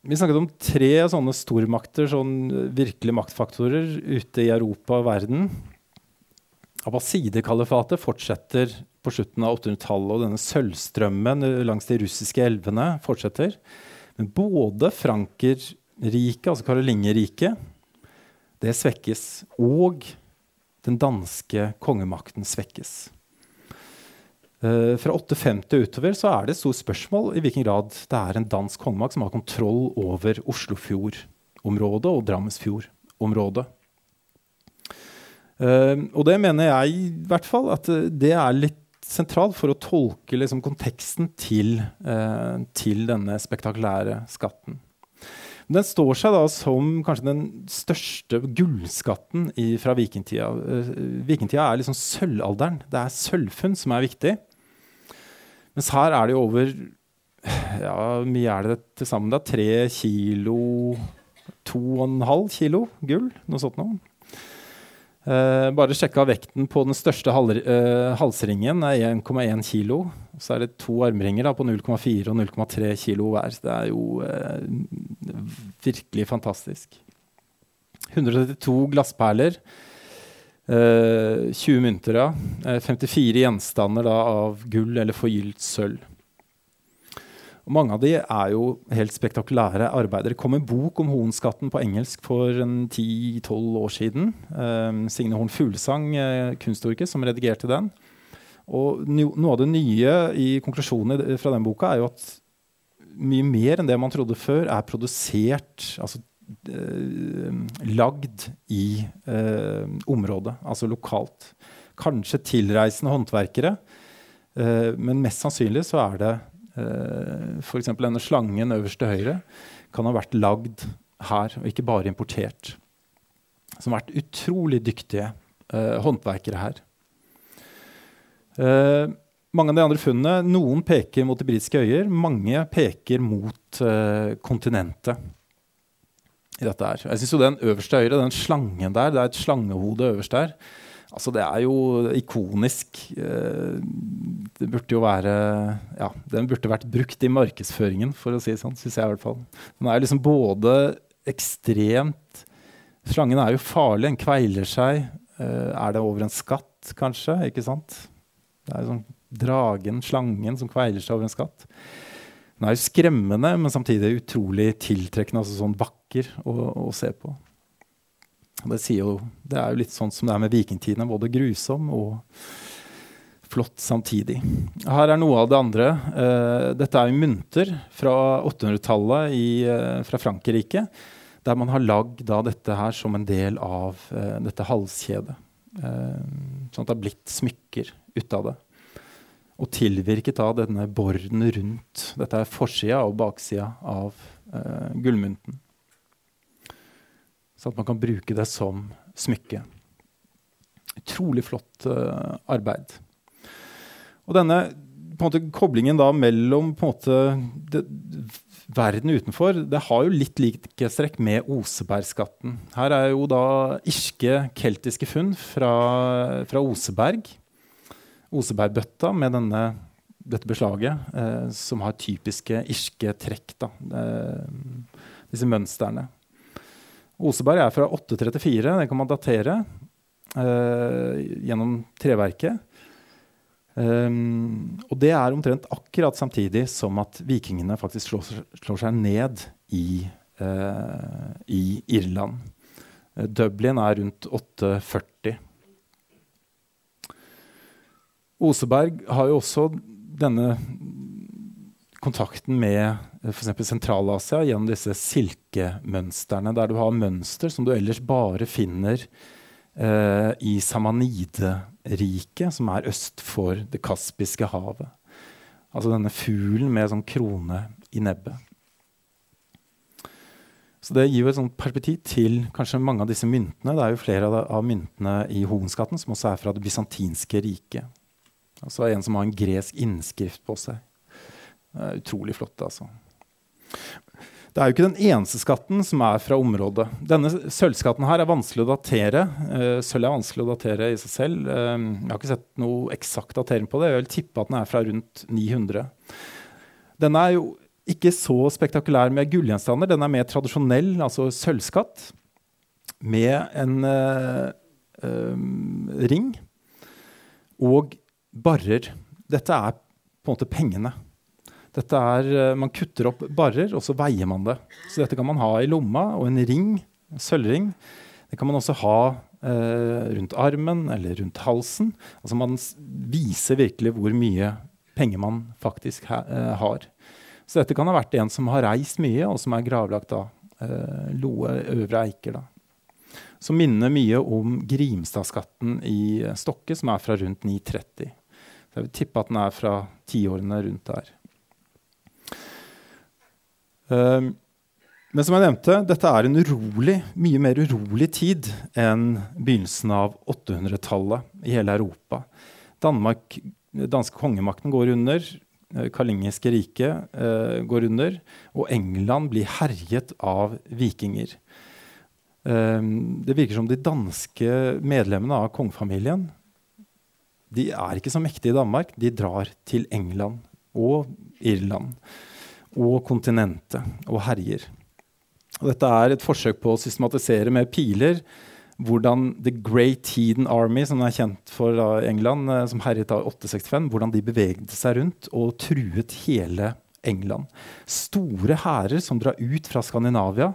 vi snakket om tre sånne stormakter, sånn virkelige maktfaktorer ute i Europa og verden. Abbasidekalifatet fortsetter på slutten av 800-tallet, og denne sølvstrømmen langs de russiske elvene fortsetter. Men både Frankerriket, altså Karolingerriket, det svekkes. Og den danske kongemakten svekkes. Uh, fra 850 utover så er det et stort spørsmål i hvilken grad det er en dansk kongemakt som har kontroll over Oslofjordområdet og Drammensfjordområdet. Uh, og det mener jeg i hvert fall at det er litt sentralt for å tolke liksom, konteksten til, uh, til denne spektakulære skatten. Den står seg da som kanskje den største gullskatten i, fra vikingtida. Uh, vikingtida er liksom sølvalderen. Det er sølvfunn som er viktig. Mens her er det jo over Ja, mye er det til sammen? Det er Tre kilo To og en halv kilo gull? Noe sånt noe. Uh, bare sjekka vekten på den største hal uh, halsringen er 1,1 kilo. Så er det to armringer da, på 0,4 og 0,3 kilo hver. Det er jo uh, virkelig fantastisk. 132 glassperler. 20 mynter, ja. 54 gjenstander da, av gull eller forgylt sølv. Og mange av de er jo helt spektakulære arbeider. Det kom en bok om Hoenskatten på engelsk for 10-12 år siden. Eh, Signe Horn Fuglesang, uh, kunsthistoriker, som redigerte den. Og no, noe av det nye i konklusjonen fra den boka er jo at mye mer enn det man trodde før, er produsert altså lagd i uh, området, altså lokalt. Kanskje tilreisende håndverkere, men mest sannsynlig så er det eh, F.eks. denne slangen øverst til høyre kan ha vært lagd her, og ikke bare importert. Som har vært utrolig dyktige eh, håndverkere her. Eh, mange av de andre funnene, Noen peker mot de britiske øyer, mange peker mot uh, kontinentet. I dette her. Jeg synes jo Den øverste høyre, den slangen der, det er et slangehode øverst der. Altså, det er jo ikonisk. Eh, det burde jo være Ja, den burde vært brukt i markedsføringen, for å si det sånn, syns jeg i hvert fall. Den er liksom både ekstremt Slangen er jo farlig, den kveiler seg. Eh, er det over en skatt, kanskje? Ikke sant? Det er jo sånn dragen, slangen, som kveiler seg over en skatt. Den er jo skremmende, men samtidig utrolig tiltrekkende, altså sånn vakker å, å se på. Det, jo, det, er jo litt sånn som det er med vikingtiden. Både grusom og flott samtidig. Her er noe av det andre. Uh, dette er jo mynter fra 800-tallet uh, fra Frankrike. Der man har lagd dette her som en del av uh, dette halskjedet. sånn at det har blitt smykker ut av det. Og tilvirket av denne borden rundt. Dette er forsida og baksida av gullmynten. Så at man kan bruke det som smykke. Utrolig flott eh, arbeid. Og denne måte, koblingen da mellom måte, det, verden utenfor det har jo litt likhetstrekk med Osebergskatten. Her er jo da irske, keltiske funn fra, fra Oseberg. Osebergbøtta med denne, dette beslaget, eh, som har typiske irske trekk. Da, eh, disse mønstrene. Oseberg er fra 834. Det kan man datere eh, gjennom treverket. Um, og det er omtrent akkurat samtidig som at vikingene faktisk slår, slår seg ned i, uh, i Irland. Uh, Dublin er rundt 840. Oseberg har jo også denne kontakten med eh, f.eks. Sentral-Asia gjennom disse silkemønstrene, der du har mønster som du ellers bare finner eh, i Samanide-riket, som er øst for Det kaspiske havet. Altså denne fuglen med sånn krone i nebbet. Så Det gir jo et sånt perspektiv til kanskje mange av disse myntene. Det er jo flere av, av myntene i Hovenskatten som også er fra det bysantinske riket. Altså en som har en gresk innskrift på seg. Utrolig flott, altså. Det er jo ikke den eneste skatten som er fra området. Denne sølvskatten her er vanskelig å datere. Uh, sølv er vanskelig å datere i seg selv. Uh, jeg har ikke sett noe eksakt datering på det. Jeg vil tippe at den er fra rundt 900. Den er jo ikke så spektakulær med gullgjenstander. Den er mer tradisjonell, altså sølvskatt, med en uh, ring og barrer. Dette er på en måte pengene. Dette Er, eh, man kutter opp barrer, og så veier man det. Så dette kan man ha i lomma, og en ring, en sølvring. Det kan man også ha eh, rundt armen eller rundt halsen. Altså Man viser virkelig hvor mye penger man faktisk ha, eh, har. Så dette kan ha vært en som har reist mye, og som er gravlagt av eh, Loe Øvre Eiker. da. Som minner mye om Grimstadskatten i Stokke, som er fra rundt 930. Jeg vil tippe at den er fra tiårene rundt der. Um, men som jeg nevnte, dette er en urolig, mye mer urolig tid enn begynnelsen av 800-tallet i hele Europa. Danmark, danske kongemakten går under. Eh, Kalingiske riket uh, går under, og England blir herjet av vikinger. Um, det virker som de danske medlemmene av kongefamilien de er ikke så mektige i Danmark. De drar til England og Irland og kontinentet og herjer. Og dette er et forsøk på å systematisere med piler hvordan The Great Heathen Army, som er kjent for England, eh, som herjet av 865, hvordan de bevegde seg rundt og truet hele England. Store hærer som drar ut fra Skandinavia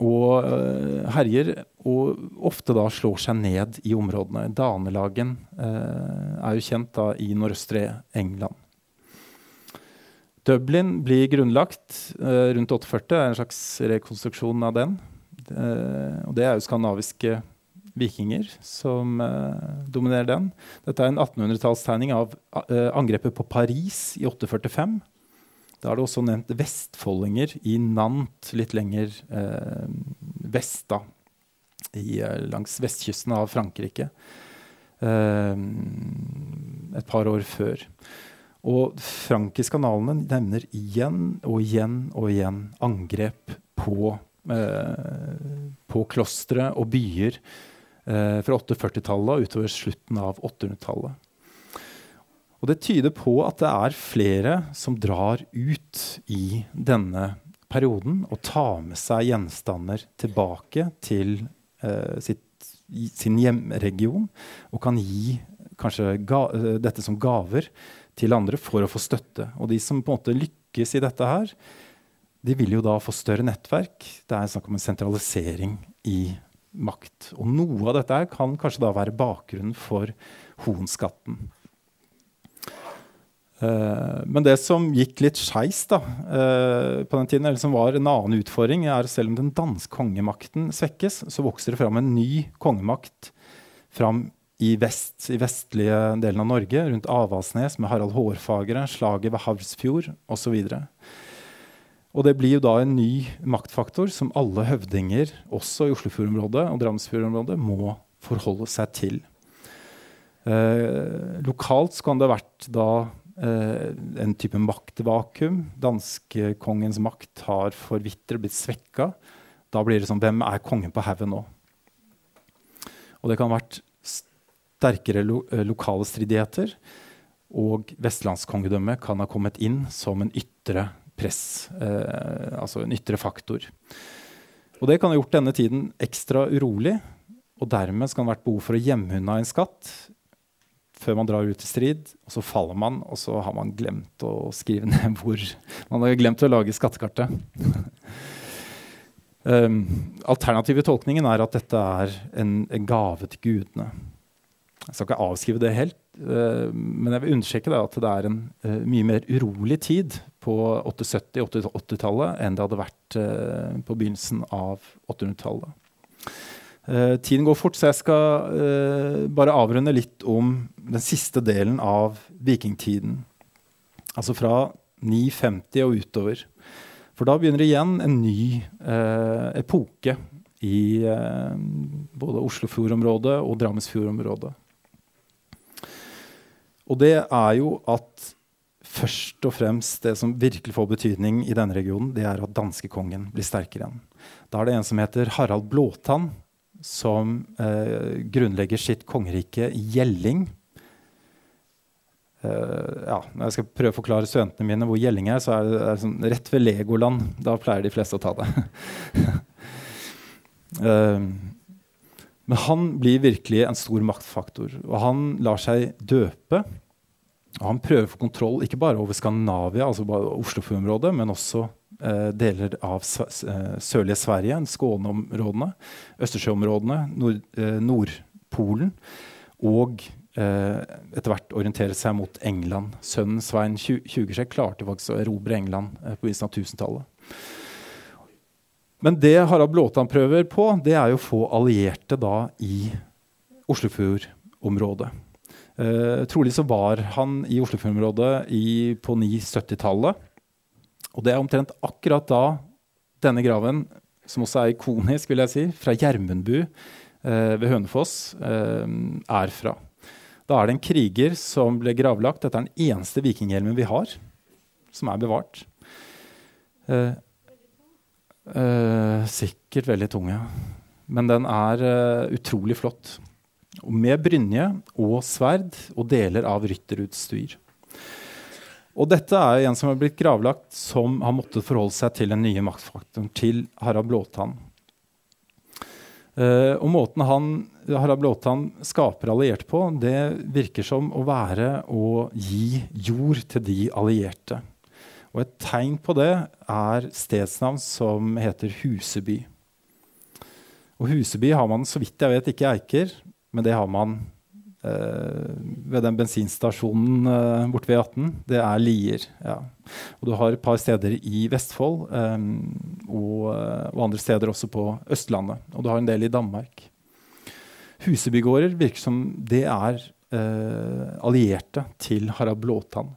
og uh, herjer, og ofte da slår seg ned i områdene. Danelagen uh, er jo kjent da i nordøstre England. Dublin blir grunnlagt uh, rundt 48. Det er en slags rekonstruksjon av den. Og det er jo skandinaviske vikinger som dominerer den. Dette er en 1800-tallstegning av angrepet på Paris i 845. Da er det også nevnt vestfoldinger i Nant, litt lenger vest, da. I, langs vestkysten av Frankrike. et par år før. Og Frankiskanalene nevner igjen og igjen og igjen angrep på, eh, på klostre og byer eh, fra 840-tallet og utover slutten av 800-tallet. Og det tyder på at det er flere som drar ut i denne perioden og tar med seg gjenstander tilbake til eh, sitt, sin hjemregion og kan gi kanskje ga, eh, dette som gaver til andre for å få støtte. Og de som på en måte lykkes i dette her, de vil jo da få større nettverk. Det er snakk om en sentralisering i makt. Og noe av dette her kan kanskje da være bakgrunnen for Hohenskatten. Uh, men det som gikk litt skeis uh, på den tiden, eller som var en annen utfordring, er selv om den danske kongemakten svekkes, så vokser det fram en ny kongemakt fram i vest, i vestlige delen av Norge, rundt Avaldsnes med Harald Hårfagre, slaget ved Havsfjord osv. Og det blir jo da en ny maktfaktor som alle høvdinger, også i Oslofjordområdet og Drammensfjordområdet, må forholde seg til. Eh, lokalt kan det ha vært da eh, en type maktvakuum. Danskekongens makt har forvitret, blitt svekka. Da blir det sånn Hvem er kongen på haugen nå? Og det kan ha vært sterkere lo eh, lokale stridigheter. Og vestlandskongedømmet kan ha kommet inn som en ytre press, eh, altså en ytre faktor. Og det kan ha gjort denne tiden ekstra urolig, og dermed skal det ha vært behov for å gjemme unna en skatt før man drar ut i strid. Og så faller man, og så har man glemt å skrive ned hvor Man har glemt å lage skattekartet. um, alternative tolkningen er at dette er en, en gave til gudene. Jeg skal ikke avskrive det helt, uh, men jeg vil understreke at det er en uh, mye mer urolig tid på 870-80-tallet enn det hadde vært uh, på begynnelsen av 800-tallet. Uh, tiden går fort, så jeg skal uh, bare avrunde litt om den siste delen av vikingtiden. Altså fra 950 og utover. For da begynner igjen en ny uh, epoke i både Oslofjordområdet og Drammensfjordområdet. Og det er jo at først og fremst det som virkelig får betydning i denne regionen, det er at danskekongen blir sterkere igjen. Da er det en som heter Harald Blåtann, som eh, grunnlegger sitt kongerike Gjelling. Uh, ja, når jeg skal prøve å forklare studentene mine hvor Gjelling er, så er det, er det sånn, rett ved Legoland. Da pleier de fleste å ta det. uh, men han blir virkelig en stor maktfaktor. Og han lar seg døpe. Og han prøver å få kontroll ikke bare over Skandinavia, altså bare Oslofjordområdet, men også deler av eh, sørlige Sverige, Skåneområdene, Østersjøområdene, Nord, eh, Nordpolen. Og eh, etter hvert orientere seg mot England. Sønnen Svein Tjugeskjegg klarte faktisk å erobre England eh, på begynnelsen av 1000-tallet. Men det Harald Blåtann prøver på, det er jo å få allierte da i Oslofjordområdet. Uh, trolig så var han i Oslofjordområdet på 970-tallet. Og det er omtrent akkurat da denne graven, som også er ikonisk, vil jeg si, fra Gjermundbu eh, ved Hønefoss, eh, er fra. Da er det en kriger som ble gravlagt. Dette er den eneste vikinghjelmen vi har som er bevart. sikkert veldig tung, ja. Men den er utrolig flott Og med brynje og sverd og deler av rytterutstyr. Og dette er en som har blitt gravlagt, som har måttet forholde seg til den nye maktfaktoren, til Harald Blåtann. Uh, og måten han, Harald Blåtann skaper allierte på, det virker som å være å gi jord til de allierte. Og et tegn på det er stedsnavn som heter Huseby. Og Huseby har man så vidt jeg vet ikke i Eiker, men det har man ved den bensinstasjonen uh, borte ved 18. Det er Lier. Ja. Og du har et par steder i Vestfold um, og, eh, og, andre steder også på Østlandet. Og du har en del i Danmark. Husebygårder virker som det er uh, allierte til Harald Blåtann.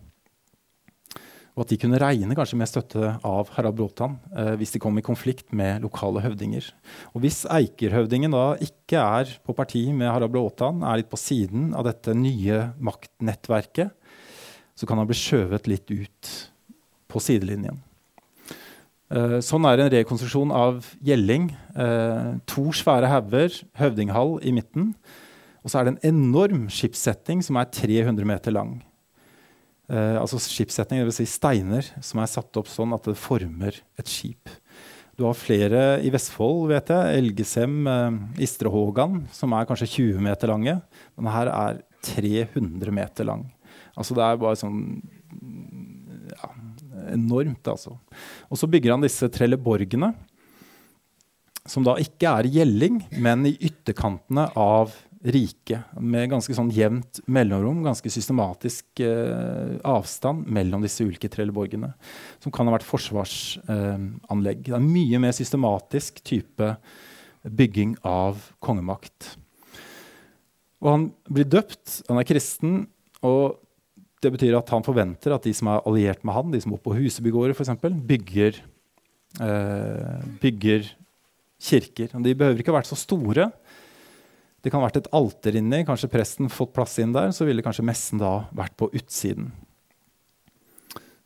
Og at de kunne regne kanskje med støtte av Harald Bråtan eh, hvis de kom i konflikt med lokale høvdinger. Og hvis Eiker-høvdingen da ikke er på parti med Harald Bråtan, er litt på siden av dette nye maktnettverket, så kan han bli skjøvet litt ut på sidelinjen. Eh, sånn er en rekonstruksjon av Gjelling. Eh, to svære hauger, høvdinghall i midten. Og så er det en enorm skipssetting som er 300 meter lang. Eh, altså skipssetning, dvs. Si steiner som er satt opp sånn at det former et skip. Du har flere i Vestfold, vet jeg. Elgesem, eh, Istrehågan, som er kanskje 20 meter lange. Men her er 300 meter lang. Altså det er bare sånn ja, enormt, altså. Og så bygger han disse trelleborgene, som da ikke er gjelling, men i ytterkantene av rike, med ganske sånn jevnt mellomrom, ganske systematisk eh, avstand mellom disse ulike trelleborgene. Som kan ha vært forsvarsanlegg. Eh, det er mye mer systematisk type bygging av kongemakt. Og han blir døpt, han er kristen, og det betyr at han forventer at de som er alliert med han, de som bor på Husebygårder f.eks., bygger, eh, bygger kirker. De behøver ikke ha vært så store. Det kan ha vært et alter inni, kanskje presten fått plass inn der. Så ville kanskje messen da vært på utsiden.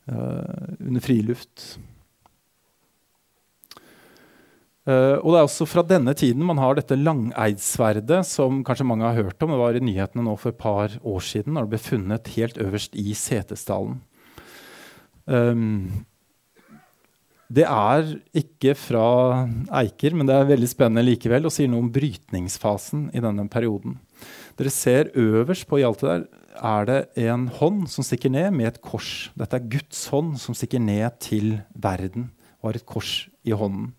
Uh, under friluft. Uh, og det er også fra denne tiden man har dette langeidsverdet, som kanskje mange har hørt om. Det var i nyhetene nå for et par år siden, når det ble funnet helt øverst i Setesdalen. Um, det er ikke fra Eiker, men det er veldig spennende likevel og sier noe om brytningsfasen i denne perioden. Dere ser øverst på Hjalte der er det en hånd som stikker ned med et kors. Dette er Guds hånd som stikker ned til verden og har et kors i hånden.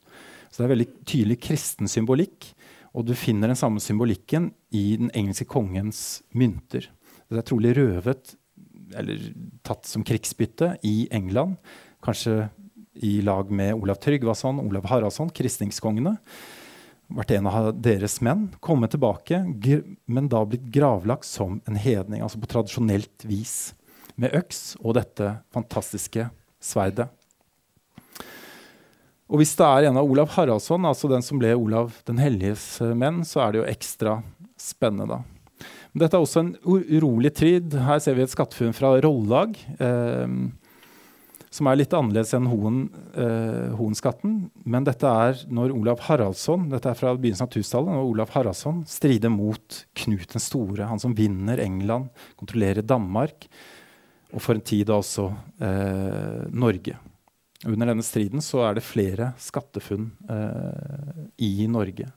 Så det er veldig tydelig kristen symbolikk. Og du finner den samme symbolikken i den engelske kongens mynter. Det er trolig røvet eller tatt som krigsbytte i England. Kanskje i lag med Olav Tryggvason, Olav Haraldsson, kristningskongene. vært en av deres menn, kommet tilbake, men da blitt gravlagt som en hedning, altså på tradisjonelt vis, med øks og dette fantastiske sverdet. Og hvis det er en av Olav Haraldsson, altså den som ble Olav den helliges menn, så er det jo ekstra spennende. Men dette er også en urolig tid. Her ser vi et skattefunn fra Rollag. Eh, som er litt annerledes enn Hoen, eh, Hoenskatten. Men dette er når Olav Haraldsson dette er fra begynnelsen av 1000-tallet, når Olav Haraldsson strider mot Knut den store, han som vinner England, kontrollerer Danmark, og for en tid også eh, Norge. Under denne striden så er det flere skattefunn eh, i Norge.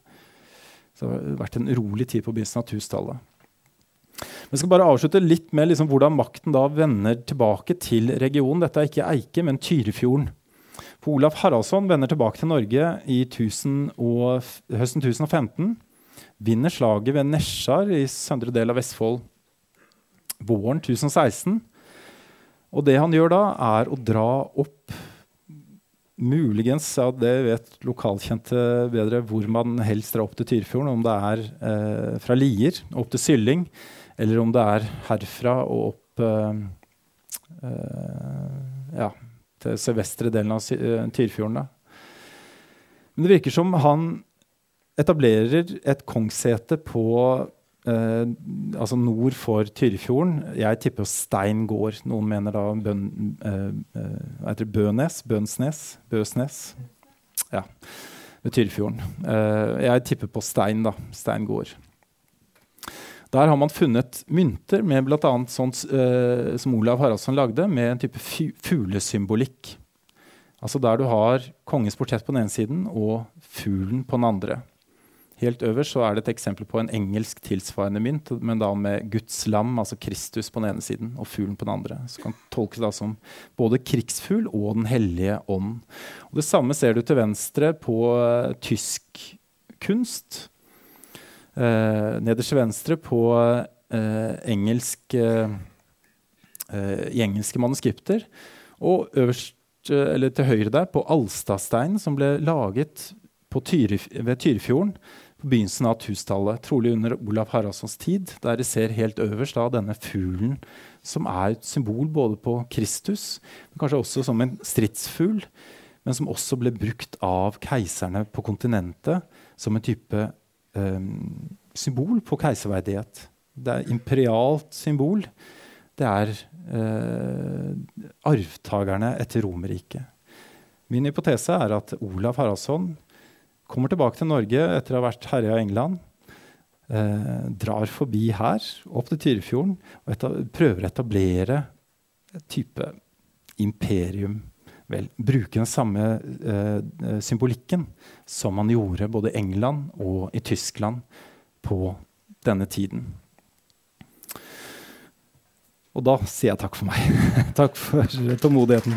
Så det har vært en rolig tid på begynnelsen av 1000-tallet. Vi skal bare avslutte litt med liksom hvordan makten da vender tilbake til regionen. Dette er ikke Eike, men Tyrifjorden. For Olav Haraldsson vender tilbake til Norge i 1000 og, høsten 1015. Vinner slaget ved Nesjar i søndre del av Vestfold våren 1016. Og det han gjør da, er å dra opp Muligens, ja, det vet lokalkjente bedre, hvor man helst drar opp til Tyrfjorden. Om det er eh, fra Lier opp til Sylling eller om det er herfra og opp uh, uh, ja, til sørvestre delen av Tyrfjorden. Tyrfjorden. Men det virker som han etablerer et kongssete på altså nord for Tyrifjorden. Jeg tipper Stein gård. Noen mener da Bøn, heter Bønes? Bønsnes? Bøsnes? Ja, ved Tyrifjorden. jeg tipper på Stein, da. Stein gård. Der har man funnet mynter med bl.a. sånt uh, som Olav Haraldsson lagde, med en type fuglesymbolikk. Altså der du har kongens portrett på den ene siden og fuglen på den andre. Helt øverst så er det et eksempel på en engelsk tilsvarende mynt, men da med Guds lam, altså Kristus, på den ene siden og fuglen på den andre. Så kan tolkes da som både krigsfugl og Den hellige ånd. Og det samme ser du til venstre på uh, tysk kunst. Uh, nederst til venstre på uh, engelsk, uh, i engelske manuskripter. Og øverst, eller til høyre der, på Alstadsteinen, som ble laget Tyre, ved Tyrifjorden på begynnelsen av 1000-tallet. Trolig under Olav Haraldssons tid, der de ser helt øverst da, denne fuglen som er et symbol både på Kristus, men kanskje også som en stridsfugl, men som også ble brukt av keiserne på kontinentet som en type symbol på keiserverdighet. Det er imperialt symbol. Det er eh, arvtakerne etter Romerriket. Min hypotese er at Olav Haraldsson kommer tilbake til Norge etter å ha vært herja i England. Eh, drar forbi her, opp til Tyrifjorden, og prøver å etablere et type imperium vel, bruke den samme eh, symbolikken som man gjorde både i England og i Tyskland på denne tiden. Og da sier jeg takk for meg. takk for tålmodigheten.